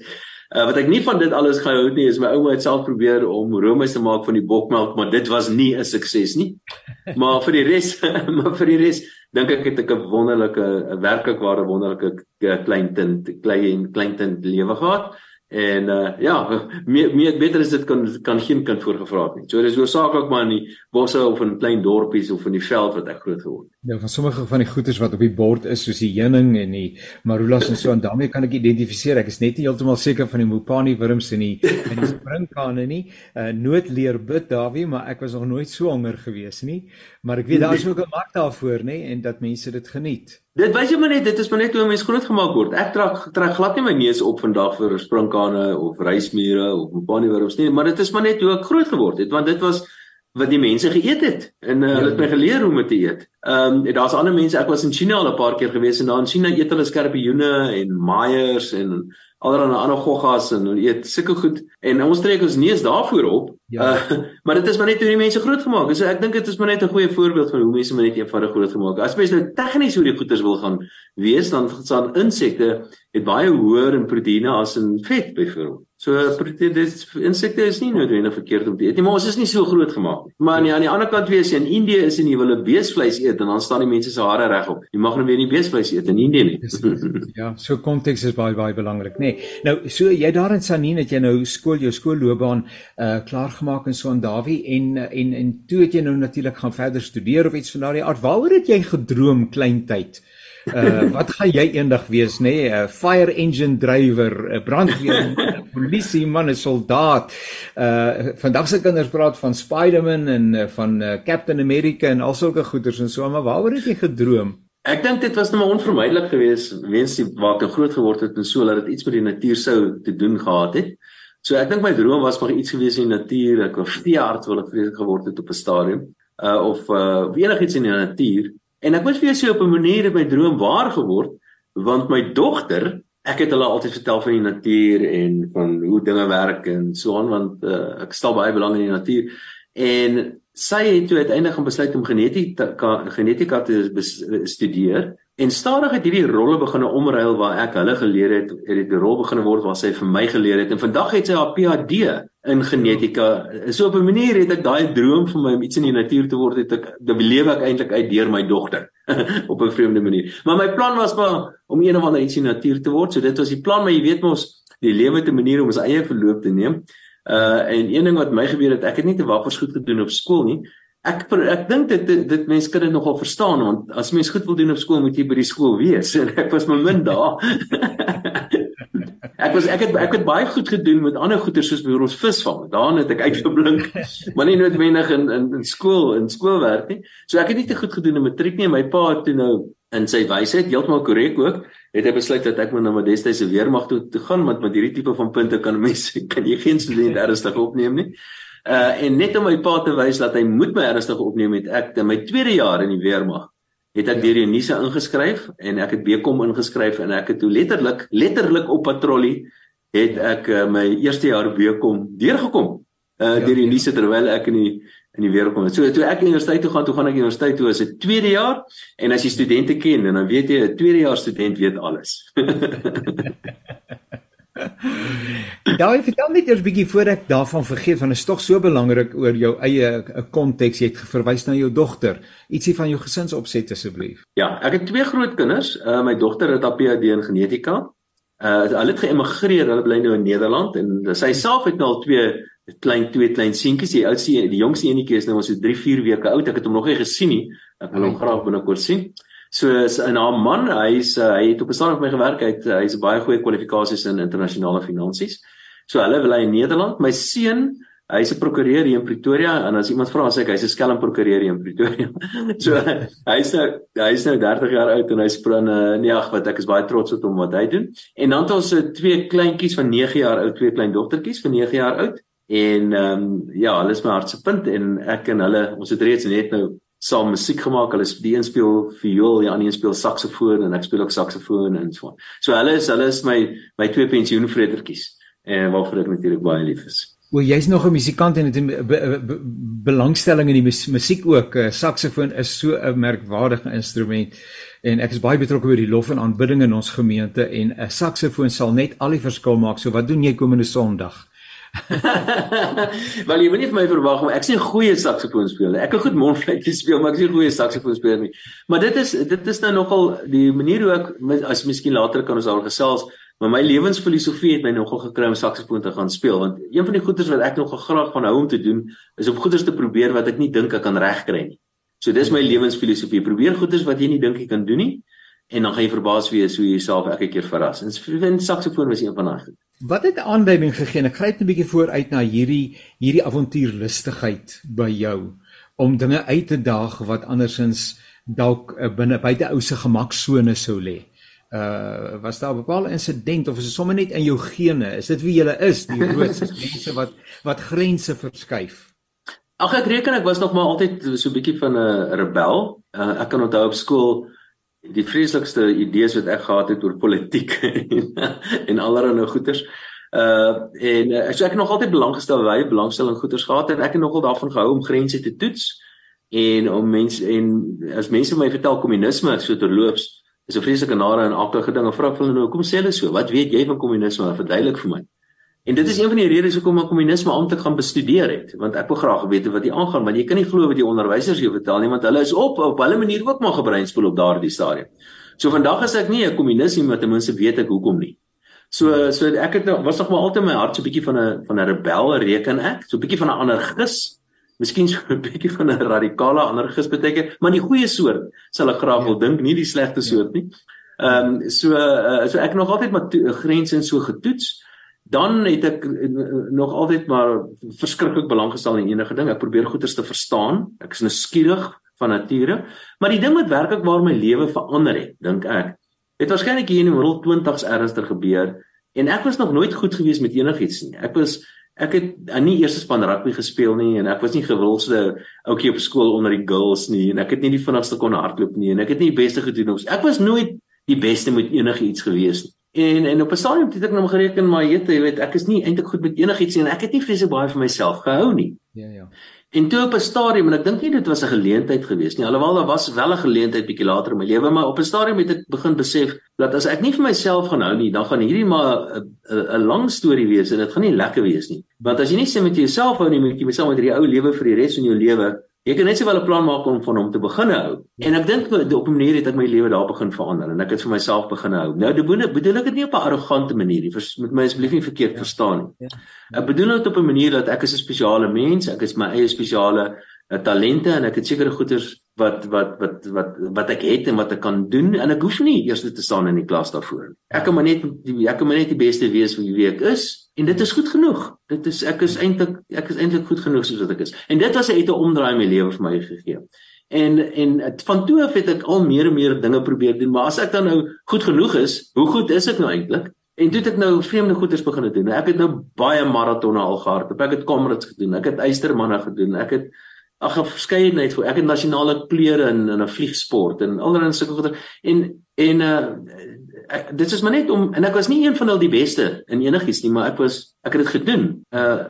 Uh, wat ek nie van dit alles gehou het nie is my ouma het self probeer om roomys te maak van die bokmelk, maar dit was nie 'n sukses nie. [LAUGHS] Maar vir die res, [LAUGHS] maar vir die res dink ek het ek 'n wonderlike 'n werklik ware wonderlike klein kind, klein klein kind lewe gehad. En uh ja, [LAUGHS] meer meer beter is dit kan kan geen kind voorgevra het nie. So dis hoofsaaklik maar in die bosse of in klein dorpies of in die veld wat ek groot geword het. Nou van sommige van die goeders wat op die bord is soos die heuning en die marulas en so en daarmee kan ek identifiseer. Ek is net nie heeltemal seker van die mopani wurms en die en die springkane nie. Uh nood leer bid Dawie, maar ek was nog nooit so honger gewees nie. Maar ek weet daar is ook 'n mark daarvoor nê en dat mense dit geniet. Dit wys jy maar net dit is maar net hoe mense groot gemaak word. Ek trek trek glad nie my neus op vandag vir springkane of rysmure of mopani wurms nie, maar dit is maar net hoe ek groot geword het want dit was wat die mense geëet het en uh, hulle het my geleer hoe om te eet. Ehm um, daar's ander mense, ek was in China al 'n paar keer gewees en daar in China eet hulle skorpioene en maiers en allerlei ander goggas en hulle eet sulke goed en ons trek ons neus daarvoor op. Ja. Uh, [LAUGHS] maar dit is maar net hoe die mense groot gemaak is. So ek dink dit is maar net 'n goeie voorbeeld van hoe mense maar net eenvoudig groot gemaak. As mense nou tegnies hoe die goeders wil gaan wees, dan staan insekte het baie hoër in proteïene as in vet byvoorbeeld. So dis insekte is nie noodwendig verkeerd om te eet nie, maar ons is nie so groot gemaak nie. Maar nee, aan die ander kant wees in Indië is en jy wil 'n beesvleis eet en dan staan die mense se hare regop. Jy mag nou weer nie beesvleis eet in Indië nie. ja, so konteks is baie baie belangrik, nê. Nee. Nou, so jy daar in Sanin het jy nou skool jou skoolloopbaan uh klaar gemaak in Sondawi en en en toe het jy nou natuurlik gaan verder studeer of iets van daardie aard. Waaroor het jy gedroom kleintyd? Uh wat gaan jy eendag wees nê? Nee? 'n Fire engine driver, 'n brandweer, [LAUGHS] 'n polisie man, 'n soldaat. Uh vandag se kinders praat van Spider-Man en uh, van uh, Captain America en al sulke goeders en so, maar waaroor het jy gedroom? Ek dink dit was net maar onvermydelik geweest weens die waar ek groot geword het en so dat dit iets met die natuur sou te doen gehad het. So ek dink my droom was maar iets gewees in die natuur. Ek wou veearts wil ek vreeslik geword het op 'n stadium. Uh of uh enigiets in die natuur. En ek moet vir jou sê op 'n manier het my droom waar geword want my dogter, ek het hulle altyd vertel van die natuur en van hoe dinge werk en so aan want uh, ek stel baie belang in die natuur. En sy het toe uiteindelik besluit om genetika genetika te studeer En stadig het hierdie rolle begine omruil waar ek hulle geleer het, het dit 'n rol begine word waar sy vir my geleer het. En vandag het sy haar PhD in genetika. So op 'n manier het ek daai droom vir my om iets in die natuur te word, het ek beleef ek eintlik uit deur my dogter [LAUGHS] op 'n vreemde manier. Maar my plan was maar om een of ander iets in die natuur te word. So dit was die plan, maar jy weet mos, die lewe het 'n manier om ons eie verloop te neem. Uh en een ding wat my gebeur het, ek het nie te waffers goed gedoen op skool nie. Ek ek dink dit dit, dit mense kan dit nogal verstaan want as mens goed wil doen op skool moet jy by die skool wees [LAUGHS] en ek was my min daar. [LAUGHS] ek was ek het ek het baie goed gedoen met ander goeie soos byvoorbeeld visvang. Daarin het ek uitgeblink. [LAUGHS] maar nie noodwendig in in in skool in skoolwerk nie. So ek het nie te goed gedoen in matriek nie. My pa het toe nou in sy wysheid heeltemal korrek ook het hy besluit dat ek moet na my destydse weermag toe, toe gaan want met hierdie tipe van punte kan mense [LAUGHS] kan jy geen student ernstig opneem nie. Uh en net om my pa te wys dat hy moet my ernstig opneem het ek in my tweede jaar in die weermag het ek ja. deur Unisa ingeskryf en ek het Bekom ingeskryf en ek het toe letterlik letterlik op patrollie het ek uh, my eerste jaar Bekom deurgekom uh ja, deur Unisa ja. terwyl ek in die in die weer kom. So toe ek universiteit toe gaan, toe gaan ek universiteit toe as 'n tweede jaar en as jy studente ken en dan weet jy 'n tweede jaar student weet alles. [LAUGHS] Ek vertel net eers bietjie voor ek daarvan vergeet want dit is tog so belangrik oor jou eie konteks. Jy het verwys na jou dogter. Ietsie van jou gesinsopset asseblief. Ja, ek het twee groot kinders. Uh, my dogter het haar PhD in genetika. Uh hulle het geëmigreer. Hulle bly nou in Nederland en sy self het nou al twee klein twee klein seentjies. Die oudste, die jongste enetjie is nou so 3, 4 weke oud. Ek het hom nog nie gesien nie. Ek wil hom graag binnekort sien. So is 'n naam man, hy's uh, hy het op 'n stadium met my gewerk. Hy het uh, hy's baie goeie kwalifikasies in internasionale finansies. So hulle wil hy in Nederland. My seun, hy's 'n prokureur hier in Pretoria en as iemand vra sê ek hy's 'n skelm prokureur hier in Pretoria. [LAUGHS] so hy's nou hy's nou 30 jaar oud en hy's pro uh, nee ag wat ek is baie trots op hom wat hy doen. En dan het ons twee kleintjies van 9 jaar oud, twee klein dogtertjies van 9 jaar oud. En ehm um, ja, hulle is my hartsepunt en ek en hulle ons het reeds net nou saam musiek gemaak. Hulle speel speel viool, die ander een speel saksofoon en ek speel ook saksofoon en so. So hulle is hulle is my my twee pensioenvretertjies en waarvoor ek natuurlik baie lief is. O, jy's nog 'n musikant en het 'n be, be, be, belangstelling in die musiek ook. Uh, saksofoon is so 'n merkwaardige instrument en ek is baie betrokke by die lof en aanbidding in ons gemeente en 'n saksofoon sal net al die verskil maak. So wat doen jy komende Sondag? [LAUGHS] Wel jy moet nie vir my verwag om ek sien goeie saksofoon speel. Ek kan goed mondfluitjie speel, maar ek sien goeie saksofoon speel nie. Maar dit is dit is nou nogal die manier hoe ek as miskien later kan ons al gesels, maar my lewensfilosofie het my nogal gekry om saksofoon te gaan speel want een van die goeders wat ek nogal graag van hou om te doen is om goeders te probeer wat ek nie dink ek kan regkry nie. So dis my lewensfilosofie. Probeer goeders wat jy nie dink jy kan doen nie en dan gaan jy verbaas wees hoe jy jouself elke keer verras. En saksofoon was een van daai goed. Wat het aanduiding gegee? Ek gryp 'n bietjie vooruit na hierdie hierdie avontuurlustigheid by jou om dinge uit te daag wat andersins dalk uh, binne buite ou se gemaksone sou lê. Uh was daar 'n bepaalde insident of is dit sommer net in jou gene? Is dit wie jy is, die roodse [LAUGHS] mense wat wat grense verskuif? Ag ek reken ek was nog maar altyd so 'n bietjie van 'n rebel. Uh, ek kan onthou op skool die vreeslikste idees wat ek gehad het oor politiek [LAUGHS] en, allerlei goeters. Uh en uh, so ek het nog altyd belang gestel baie belangstelling goeters gehad en ek het nogal daarvan gehou om grense te toets en om mense en as mense my vertel kommunisme so terloops is 'n vreeslike nare en aardige ding. Vra ek hulle nou, kom sê hulle so, wat weet jy van kommunisme? Verduidelik vir my. En dit is een van die redes hoekom ek kommunisme amptelik gaan bestudeer het, want ek wil graag weet wat hier aangaan, want jy kan nie glo wat die onderwysers jou vertel nie, want hulle is op op hulle manier ook maar gebreinspoel op daardie stadium. So vandag is ek nie 'n kommunis nie, maar ten minste weet ek hoekom nie. So so ek het nou was nog maar altyd my hart so 'n bietjie van 'n van 'n rebel reken ek, so 'n bietjie van 'n anarchis. Miskien so [LAUGHS] 'n bietjie van 'n radikale anarchis beteken, maar die goeie soort sal ek graag wil dink, nie die slegte soort nie. Ehm um, so uh, so ek nog altyd maar grense en so getoets dan het ek eh, nog altyd maar verskriklik belang gestel in enige ding. Ek probeer goeders te verstaan. Ek is nuuskierig van nature. Maar die ding wat werklik waar my lewe verander het, dink ek, het waarskynlik hier in die middel 20s ernstig gebeur en ek was nog nooit goed gewees met enigiets nie. Ek was ek het nie eers span rugby gespeel nie en ek was nie gewildste ouetjie op skool onder die girls nie en ek het nie die vinnigste kon hardloop nie en ek het nie die beste gedoen ons. Ek was nooit die beste met enigiets gewees nie. En en op 'n stadium het ek nou gereken maar jette, jy weet, ek is nie eintlik goed met enigiets nie en ek het nie vreeslik baie vir myself gehou nie. Ja ja. En toe op 'n stadium en ek dink nie dit was 'n geleentheid gewees nie. Alhoewel daar was wel 'n geleentheid bietjie later in my lewe, maar op 'n stadium het ek begin besef dat as ek nie vir myself gaan hou nie, dan gaan hierdie maar 'n lang storie wees en dit gaan nie lekker wees nie. Want as jy nie sê met jouself hou nie, moet jy myself met hierdie ou lewe vir die res van jou lewe Jy kan net sowel 'n plan maak om van hom te begin hou. En ek dink op 'n manier het ek my lewe daar begin verander en ek het vir myself begin hou. Nou bedoel, bedoel ek dit nie op 'n arrogante manier nie. Met my asseblief nie verkeerd ja. verstaan nie. Ja. Ek bedoel dit op 'n manier dat ek is 'n spesiale mens, ek is my eie spesiale talente en ek het sekere goeders wat wat wat wat wat ek het en wat ek kan doen en ek hoef nie eers te staan in die klas daarvoor. Ek kan maar net ek kan maar net die beste wees wie ek is En dit is goed genoeg. Dit is ek is eintlik ek is eintlik goed genoeg soos wat ek is. En dit was 'n uit 'n omdraai in my lewe vir my gegee. En en van toe af het ek al meer en meer dinge probeer doen, maar as ek dan nou goed genoeg is, hoe goed is ek nou eintlik? En toe het ek nou vreemde goeders begin doen. Ek het nou baie maratonne al gehardloop. Ek het Comrades gedoen. Ek het Eystermanne gedoen. Ek het ag 'n verskeidenheid vir ek het nasionale kleure in in 'n vliegsport en allerlei sulke goeders. En en uh ek, dit is maar net om en ek was nie een van al die beste in enigiets nie, maar ek was ek het dit gedoen. Uh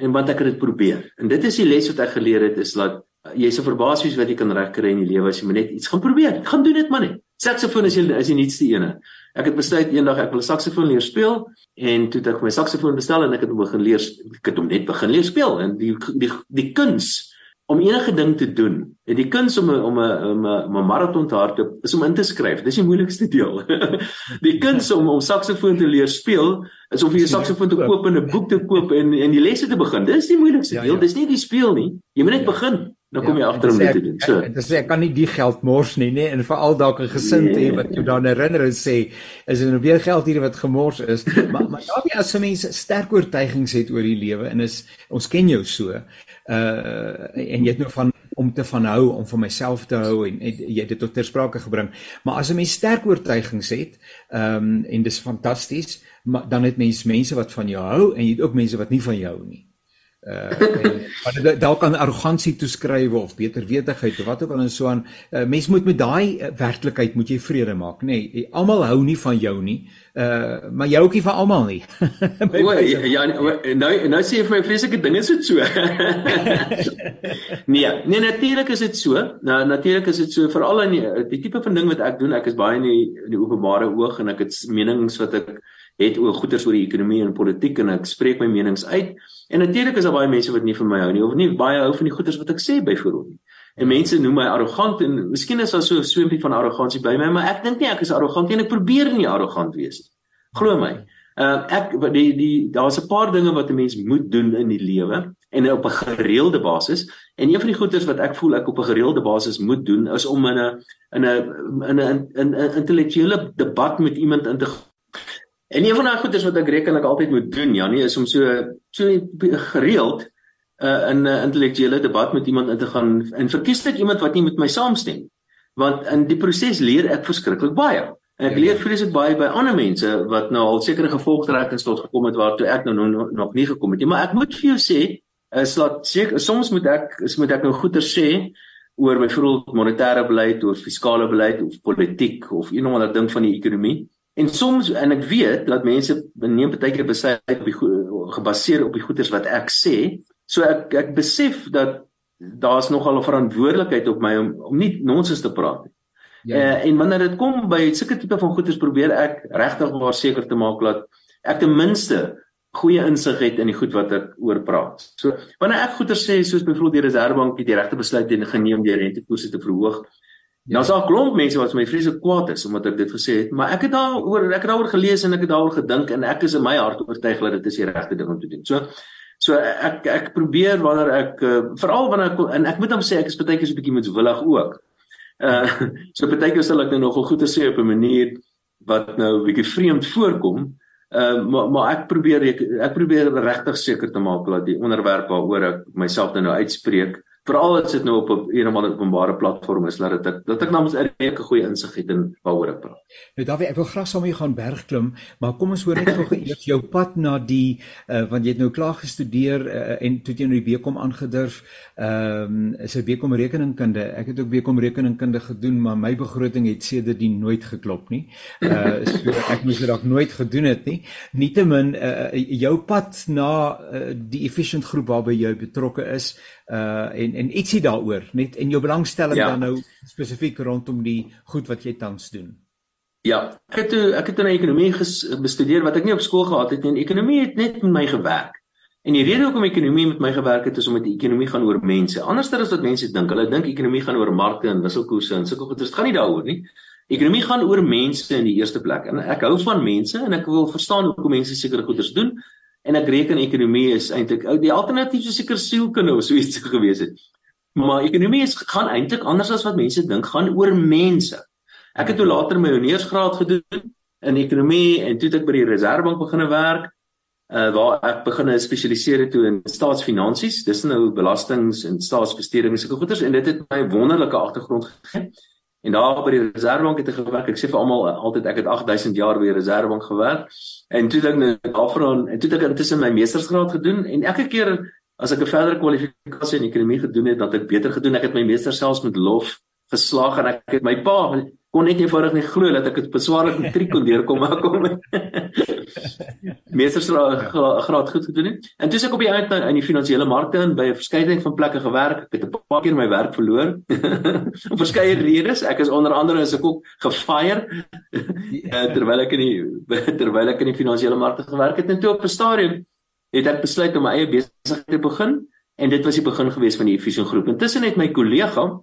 en want ek het dit probeer. En dit is die les wat ek geleer het is dat uh, jy se verbaas wees wat jy kan regkry in die lewe as jy maar net iets gaan probeer. Gaan doen dit maar net. Saksofoon is jy is die nuutste ene. Ek het besluit eendag ek wil saksofoon leer speel en toe het ek my saksofoon bestel en ek het hom begin leer ek het hom net begin leer speel en die die die kuns om enige ding te doen. En die kuns om 'n om 'n 'n 'n maraton te hardloop is om in te skryf. Dis die moeilikste deel. [LAUGHS] die kuns om om saksofoon te leer speel is om vir jou saksofoon te koop en 'n boek te koop en en die lesse te begin. Dis die moeilikste ja, deel. Ja. Dis nie die speel nie. Jy moet net ja. begin. Dan kom jy ja, agter om dit te doen. So. Dit sê ek kan nie die geld mors nie, nê? En veral dalk 'n gesin te hê wat jou dan herinner en sê is dit nou weer geld hier wat gemors is. maar maar daarbey as 'n mens sterk oortuigings het oor die lewe en is ons ken jou so uh en jy het nou van om te van hou om vir myself te hou en, en jy het dit tot ter sprake gebring. Maar as 'n mens sterk oortuigings het, ehm um, en dis fantasties, maar dan het mens mense wat van jou hou en jy het ook mense wat nie van jou hou nie uh wat dalk aan arrogansie toeskryf of beter wetigheid of wat ook al en so aan. Uh, mens moet met daai uh, werklikheid moet jy vrede maak nê. Nee, almal hou nie van jou nie. Uh maar jy ook nie van almal nie. [LAUGHS] O ja, ja nou nou sê jy vir my vreeslike dinge is dit so. [LAUGHS] Nee nee natuurlik is dit so. Nou natuurlik is dit so veral in die, die tipe van ding wat ek doen ek is baie in die, in die openbare oog en ek het menings wat ek het oor goeters oor die ekonomie en politiek en ek spreek my menings uit. En natuurlik is daar baie mense wat nie van my hou nie of nie baie hou van die goeters wat ek sê byvoorbeeld nie. En mense noem my arrogant en miskien is daar so 'n swempie van arrogansie by my, maar ek dink nie ek is arrogant nie en ek probeer nie arrogant wees nie. Glo my. Uh ek die die daar's 'n paar dinge wat 'n mens moet doen in die lewe en op 'n gereelde basis. En een van die goeders wat ek voel ek op 'n gereelde basis moet doen is om in 'n in 'n in 'n in 'n intellektuele debat met iemand in te En een van daai goeders wat ek rekelik altyd moet doen, Janie, is om so so gereeld uh, in 'n intellektuele debat met iemand in te gaan en verkies ek iemand wat nie met my saamstem. Want in die proses leer ek verskriklik baie. En ek ja, leer ja. vreeslik baie by ander mense wat nou al sekere gevolgtrekkings tot gekom het waartoe ek nou nog, nog nie gekom het nie. Maar ek moet vir jou sê, is laat seker soms moet ek is moet ek nou goeie sê oor byvoorbeeld monetêre beleid of fiskale beleid of politiek of een of ander ding van die ekonomie. En soms en ek weet dat mense neem baie keer besluit op die gebaseer op die goeders wat ek sê. So ek ek besef dat daar's nogal 'n verantwoordelikheid op my om om nie nonsens te praat nie. Ja. Uh, en wanneer dit kom by sulke tipe van goeders probeer ek regtig waar seker te maak dat ek ten minste goeie insig het in die goed wat ek oor praat. So wanneer ek goeders sê soos byvoorbeeld die Reserwebank het die regte besluit geneem deur rentekoerse te verhoog, Ja. Nou sal klomp mense wat my vreeslik kwaad is omdat ek dit gesê het, maar ek het daaroor ek het daaroor gelees en ek het daaroor gedink en ek is in my hart oortuig dat dit is die regte ding om te doen. So so ek ek probeer wanneer ek uh, veral wanneer ek en ek moet hom sê ek is baie keer so 'n bietjie moetswillig ook. Uh [LAUGHS] so baie keer sal ek nou nogal goed te sê op 'n manier wat nou 'n bietjie vreemd voorkom. Uh maar maar ek probeer ek, ek probeer regtig seker te maak dat die onderwerp waaroor ek myself nou uitspreek veral as dit nou op 'n een of ander openbare platform is dat dit dat ek namens 'n reëke goeie insig het in waaroor ek praat. Nou Dawie, ek wil graag saam met jou gaan bergklim, maar kom ons hoor net gou [LAUGHS] eers jou pad na die uh, want jy het nou klaar gestudeer uh, en toe jy nou die BCom aangedurf, ehm um, is 'n BCom rekeningkunde. Ek het ook BCom rekeningkunde gedoen, maar my begroting het sedertdien nooit geklop nie. Uh so ek moes dit dalk nooit gedoen het nie. Nietemin uh, jou pad na uh, die efficient groep waarby jy betrokke is, uh en en ietsie daaroor net en jou belangstelling ja. dan nou spesifiek rondom die goed wat jy tans doen. Ja, ek het toe ek het in ekonomie bestudeer wat ek nie op skool gehad het nie. Ekonomie het net met my gewerk. En die rede hoekom ekonomie met my gewerk het is omdat die ekonomie gaan oor mense. Anderster as wat mense dink. Hulle dink ekonomie gaan oor markte en wisselkoerse en sulke goeie. Dit gaan nie daaroor nie. Ekonomie gaan oor mense in die eerste plek. En ek hou van mense en ek wil verstaan hoekom mense sekere goeders doen en ek reken ekonomie is eintlik die alternatief is seker sielkunde of so iets gewees het. Maar ekonomie is gaan eintlik anders as wat mense dink, gaan oor mense. Ek het toe later my honeursgraad gedoen in ekonomie en toe het ek by die Reserwebank begine werk uh waar ek begine spesialiseer het toe in staatsfinansies. Dis nou belastings en staatsbesteding en sulke goeders en dit het my wonderlike agtergrond gegee. En daar by die Reserwebank het ek gewerk. Ek sê vir almal eh, altyd ek het 8000 jaar by die Reserwebank gewerk. En toe ek nou afgerond en toe het ek intussen my meestersgraad gedoen en elke keer as ek 'n verdere kwalifikasie in ekonomie gedoen het, dan het ek beter gedoen. Ek het my meester selfs met lof geslaag en ek het my pa kon net eenvoudig nie glo dat ek dit beswaarlik matriek kon deurkom maar kom. Meestersgraad goed gedoen het. En toe ek op die uit in die finansiële markte in by 'n verskeidenheid van plekke gewerk. Ek het 'n paar keer my werk verloor. [LAUGHS] Om verskeie redes. Ek is onder andere as ek ook gefire [LAUGHS] eh, terwyl ek in die [LAUGHS] terwyl ek in die finansiële markte gewerk het en toe op 'n stadium het ek besluit om my eie besigheid te begin en dit was die begin gewees van die Efficient groep. Intussen het my kollega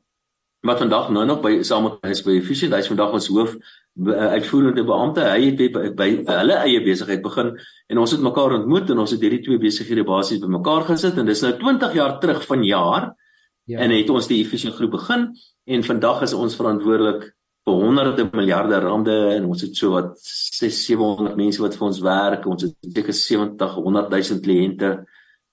wat vandag nou nog by saam met hy is by Efficient hy's vandag ons hoof uh, uitvoerende beampte. Hy het by, by, by hulle eie besigheid begin en ons het mekaar ontmoet en ons het hierdie twee besighede basies bymekaar gesit en dis nou 20 jaar terug van jaar ja. en het ons die Efficient groep begin en vandag is ons verantwoordelik vir honderde miljarde rande en ons het so wat 6 700 mense wat vir ons werk. Ons het seker 70 100 000 kliënte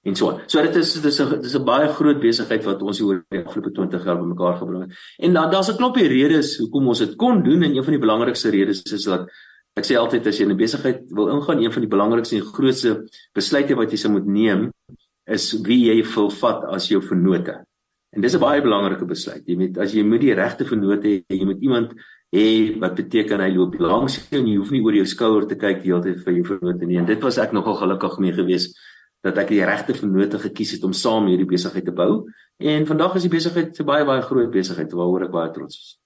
en so. So dit is dit is 'n dit is 'n baie groot besigheid wat ons hier oor die afgelope 20 jaar bymekaar gebring het. En dan daar's 'n klompie redes hoekom ons dit kon doen en een van die belangrikste redes is dat ek sê altyd as jy in 'n besigheid wil ingaan, een van die belangrikste en grootste besluite wat jy sou moet neem is wie jy wil vat as jou vennote. En dis 'n baie belangrike besluit. Jy moet as jy moet die regte vennote hê, jy moet iemand hê wat beteken hy loop langs jou en jy hoef nie oor jou skouer te kyk die hele tyd vir jou vennote nie. En dit was ek nogal gelukkig mee geweest dat ek die regte vennote gekies het om saam hierdie besigheid te bou en vandag is die besigheid 'n baie baie groot besigheid waaroor ek baie trots is.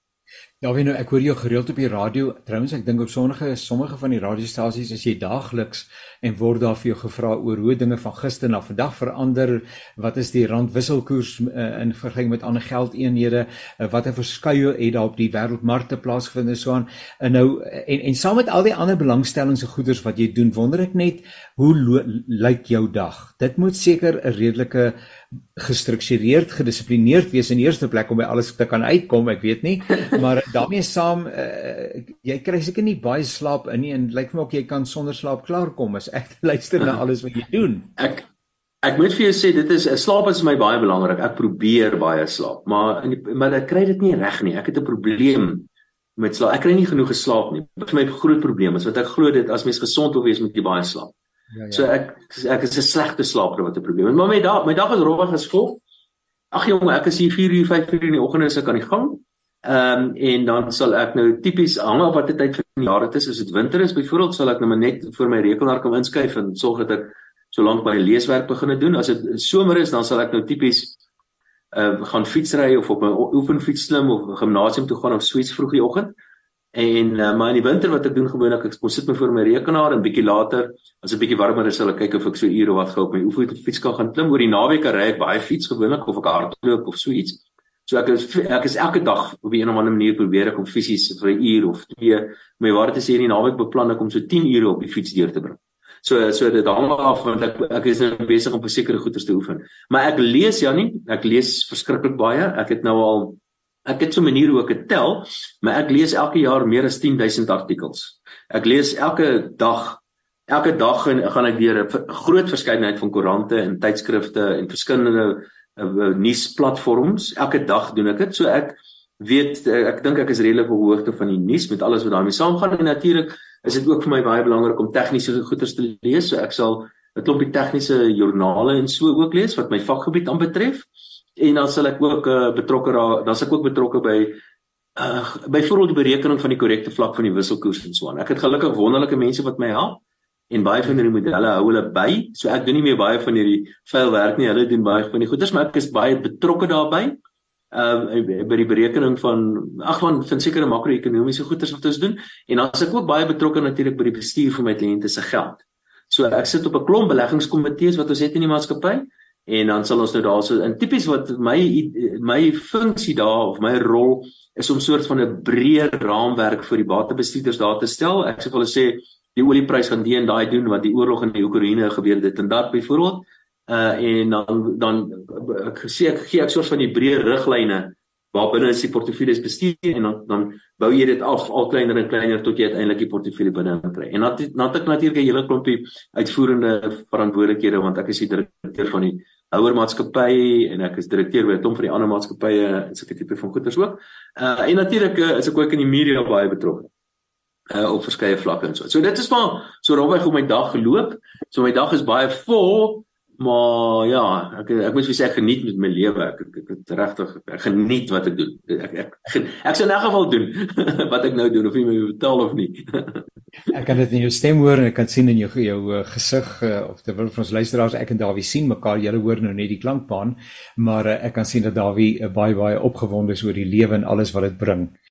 Ja, weet nou, ek hoor jou gereeld op die radio. Trouwens, ek dink op sommige sommige van die radiostasies is jy daagliks en word daar vir jou gevra oor hoe dinge van gister na vandag verander. Wat is die randwisselkoers uh, in vergelyking met ander geldeenhede? Uh, Watter verskuie het daar op die wêreldmarkte plaasgevind en so aan? En nou en en saam met al die ander belangstellings en goederes wat jy doen, wonder ek net hoe lyk jou dag? Dit moet seker 'n redelike gestruktureerd, gedissiplineerd wees in die eerste plek om by alles te kan uitkom, ek weet nie, maar daarmee saam uh, jy kry seker nie baie slaap in nie en lyk vir my ook jy kan sonder slaap klaarkom as ek [LAUGHS] luister na alles wat jy [LAUGHS] doen. Ek ek moet vir jou sê dit is slaap is vir my baie belangrik. Ek probeer baie slaap, maar die, maar ek kry dit nie reg nie. Ek het 'n probleem met slaap. Ek kry nie genoeg geslaap nie. Dit is my groot probleem. Is wat ek glo dit as mens gesond wil wees moet jy baie slaap. Ja, ja. So ek ek is 'n slegte slaper wat 'n probleem. Maar my dag my dag is rowwig geskop. Ag jong, ek is hier 4 uur 5 uur in die oggend as ek aan die gang. Ehm um, en dan sal ek nou tipies hang op watter tyd van die jaar dit is. As dit winter is, byvoorbeeld sal ek nou net vir my rekenaar kom inskuif en sorg dat ek solank my leeswerk begin doen. As dit somer is, dan sal ek nou tipies uh, gaan fietsry of op 'n oefenfiets klim of gimnasium toe gaan of suits vroeg die oggend. En uh, maar in die winter wat ek doen gewoonlik ek sit my voor my rekenaar en bietjie later as 'n bietjie warmer is sal ek kyk of ek so ure wat gou op my oefenfiets kan gaan klim oor die naweek ry ek baie fiets gewoonlik of ek hardloop of so iets. So ek is ek is elke dag op 'n of ander manier probeer ek om fisies vir 'n uur of twee my waar te sê in die naweek beplan ek om so 10 ure op die fiets deur te bring. So so dit hang af want ek ek is nou besig om sekere goeders te oefen. Maar ek lees ja nie, ek lees verskriklik baie. Ek het nou al Ek het so 'n manier hoe ek dit tel, maar ek lees elke jaar meer as 10000 artikels. Ek lees elke dag elke dag en gaan ek deur 'n groot verskeidenheid van koerante en tydskrifte en verskillende uh, nuusplatforms. Elke dag doen ek dit. So ek weet uh, ek dink ek is redelik op hoogte van die nuus met alles wat daarmee saamgaan en natuurlik is dit ook vir my baie belangrik om tegniese goeders te lees. So ek sal 'n klompie tegniese joernale en so ook lees wat my vakgebied aanbetref en dan sal ek ook uh, betrokke raak dan sal ek ook betrokke by uh, byvoorbeeld die berekening van die korrekte vlak van die wisselkoers en so aan. Ek het gelukkig wonderlike mense wat my help en baie van hierdie modelle hou hulle by. So ek doen nie meer baie van hierdie vuil werk nie. Hulle doen baie van die goeders, maar ek is baie betrokke daarbey. Ehm uh, by die berekening van ag van van sekere makro-ekonomiese goeders wat ons doen en dan is ek ook baie betrokke natuurlik by die bestuur van my kliënte se geld. So ek sit op 'n klomp beleggingskomitees wat ons het in die maatskappy en dan sal ons nou daarso in tipies wat my my funksie daar of my rol is om soort van 'n breër raamwerk vir die batebestuurders daar te stel. Ek sê vir hulle sê die olieprys gaan die en daai doen wat die oorlog in die Oekraïne gebeur dit en dat byvoorbeeld. Uh en dan dan ek sê ek gee ek soort van die breër riglyne waarbinne is die portefeuilles bestuur en dan dan bou jy dit af al kleiner en kleiner tot jy uiteindelik die portefeulje binne kry. En dan dan het ek natuurlik 'n hele klompie uitvoerende verantwoordelikhede want ek is die direkteur van die ouer maatskappy en ek is direkteur by 'n klomp van die ander maatskappye en sulke tipe van goederes ook. Uh en natuurlik uh, is ek ook in die media baie betrokke. Uh op verskeie vlakke en so. So dit is maar so rondweg hoe my dag geloop. So my dag is baie vol, maar ja, ek ek moet sê ek geniet met my lewe. Ek ek, ek, ek regtig ek geniet wat ek doen. Ek ek ek, ek sou in elk geval doen [LAUGHS] wat ek nou doen of jy my betaal of nie. [LAUGHS] ek kan dit in jou stem hoor en ek kan sien in jou jou uh, gesig uh, of terwyl ons luisteraars ek en Dawie sien mekaar julle hoor nou net die klankbaan maar ek kan sien dat Dawie baie baie opgewonde is oor die lewe en alles wat dit bring